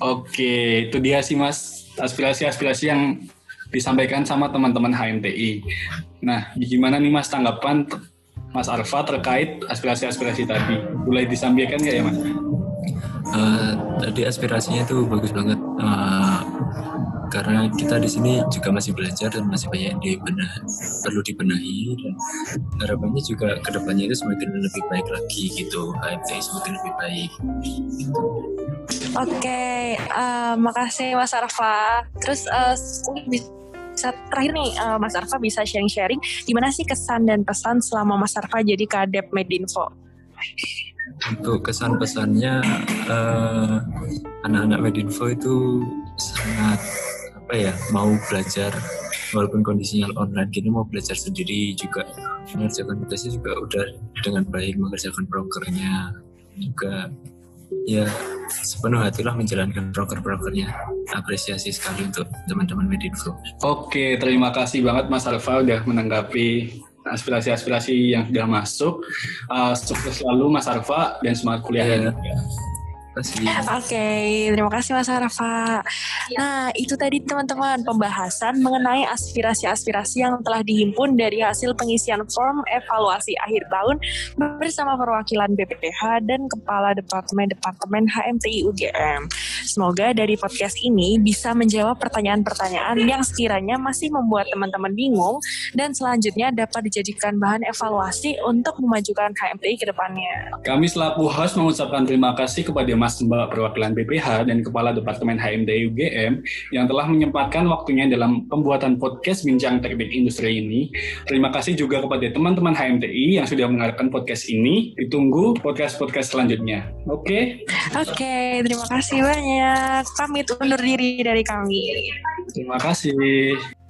[SPEAKER 1] Oke, itu dia sih Mas aspirasi-aspirasi yang disampaikan sama teman-teman HMTI. Nah, gimana nih Mas tanggapan Mas Arfa terkait aspirasi-aspirasi tadi? Boleh disampaikan nggak ya Mas?
[SPEAKER 12] Uh, tadi aspirasinya itu bagus banget. Uh, karena kita di sini juga masih belajar dan masih banyak yang dibenah, perlu dibenahi dan harapannya juga ke depannya itu semakin lebih baik lagi gitu HMTI semakin lebih baik gitu.
[SPEAKER 2] Oke, okay, uh, eh, makasih Mas Arfa. Terus uh, bisa terakhir nih uh, Mas Arfa bisa sharing-sharing gimana sih kesan dan pesan selama Mas Arfa jadi kadep Medinfo?
[SPEAKER 12] untuk kesan pesannya uh, anak-anak Medinfo itu sangat apa ya mau belajar walaupun kondisinya online gini mau belajar sendiri juga mengerjakan tugasnya juga udah dengan baik mengerjakan prokernya juga ya sepenuh hatilah menjalankan broker-brokernya. Apresiasi sekali untuk teman-teman Medinfo.
[SPEAKER 1] Oke, terima kasih banget Mas Alfa udah menanggapi aspirasi-aspirasi yang sudah masuk. Uh, sukses selalu Mas Arfa dan semangat kuliah. Yeah.
[SPEAKER 2] Oke, okay, terima kasih Mas Arafa. Nah, itu tadi teman-teman pembahasan mengenai aspirasi-aspirasi yang telah dihimpun dari hasil pengisian form evaluasi akhir tahun bersama perwakilan BPPH dan Kepala Departemen-Departemen HMTI UGM. Semoga dari podcast ini bisa menjawab pertanyaan-pertanyaan yang sekiranya masih membuat teman-teman bingung dan selanjutnya dapat dijadikan bahan evaluasi untuk memajukan HMTI ke depannya.
[SPEAKER 1] Kami selaku host mengucapkan terima kasih kepada Mas Mbak Perwakilan BPH dan Kepala Departemen HMD UGM yang telah menyempatkan waktunya dalam pembuatan podcast Bincang Teknik Industri ini. Terima kasih juga kepada teman-teman HMTI yang sudah mendengarkan podcast ini. Ditunggu podcast-podcast selanjutnya. Oke?
[SPEAKER 2] Okay? Oke, okay, terima kasih banyak. Pamit undur diri dari kami.
[SPEAKER 1] Terima kasih.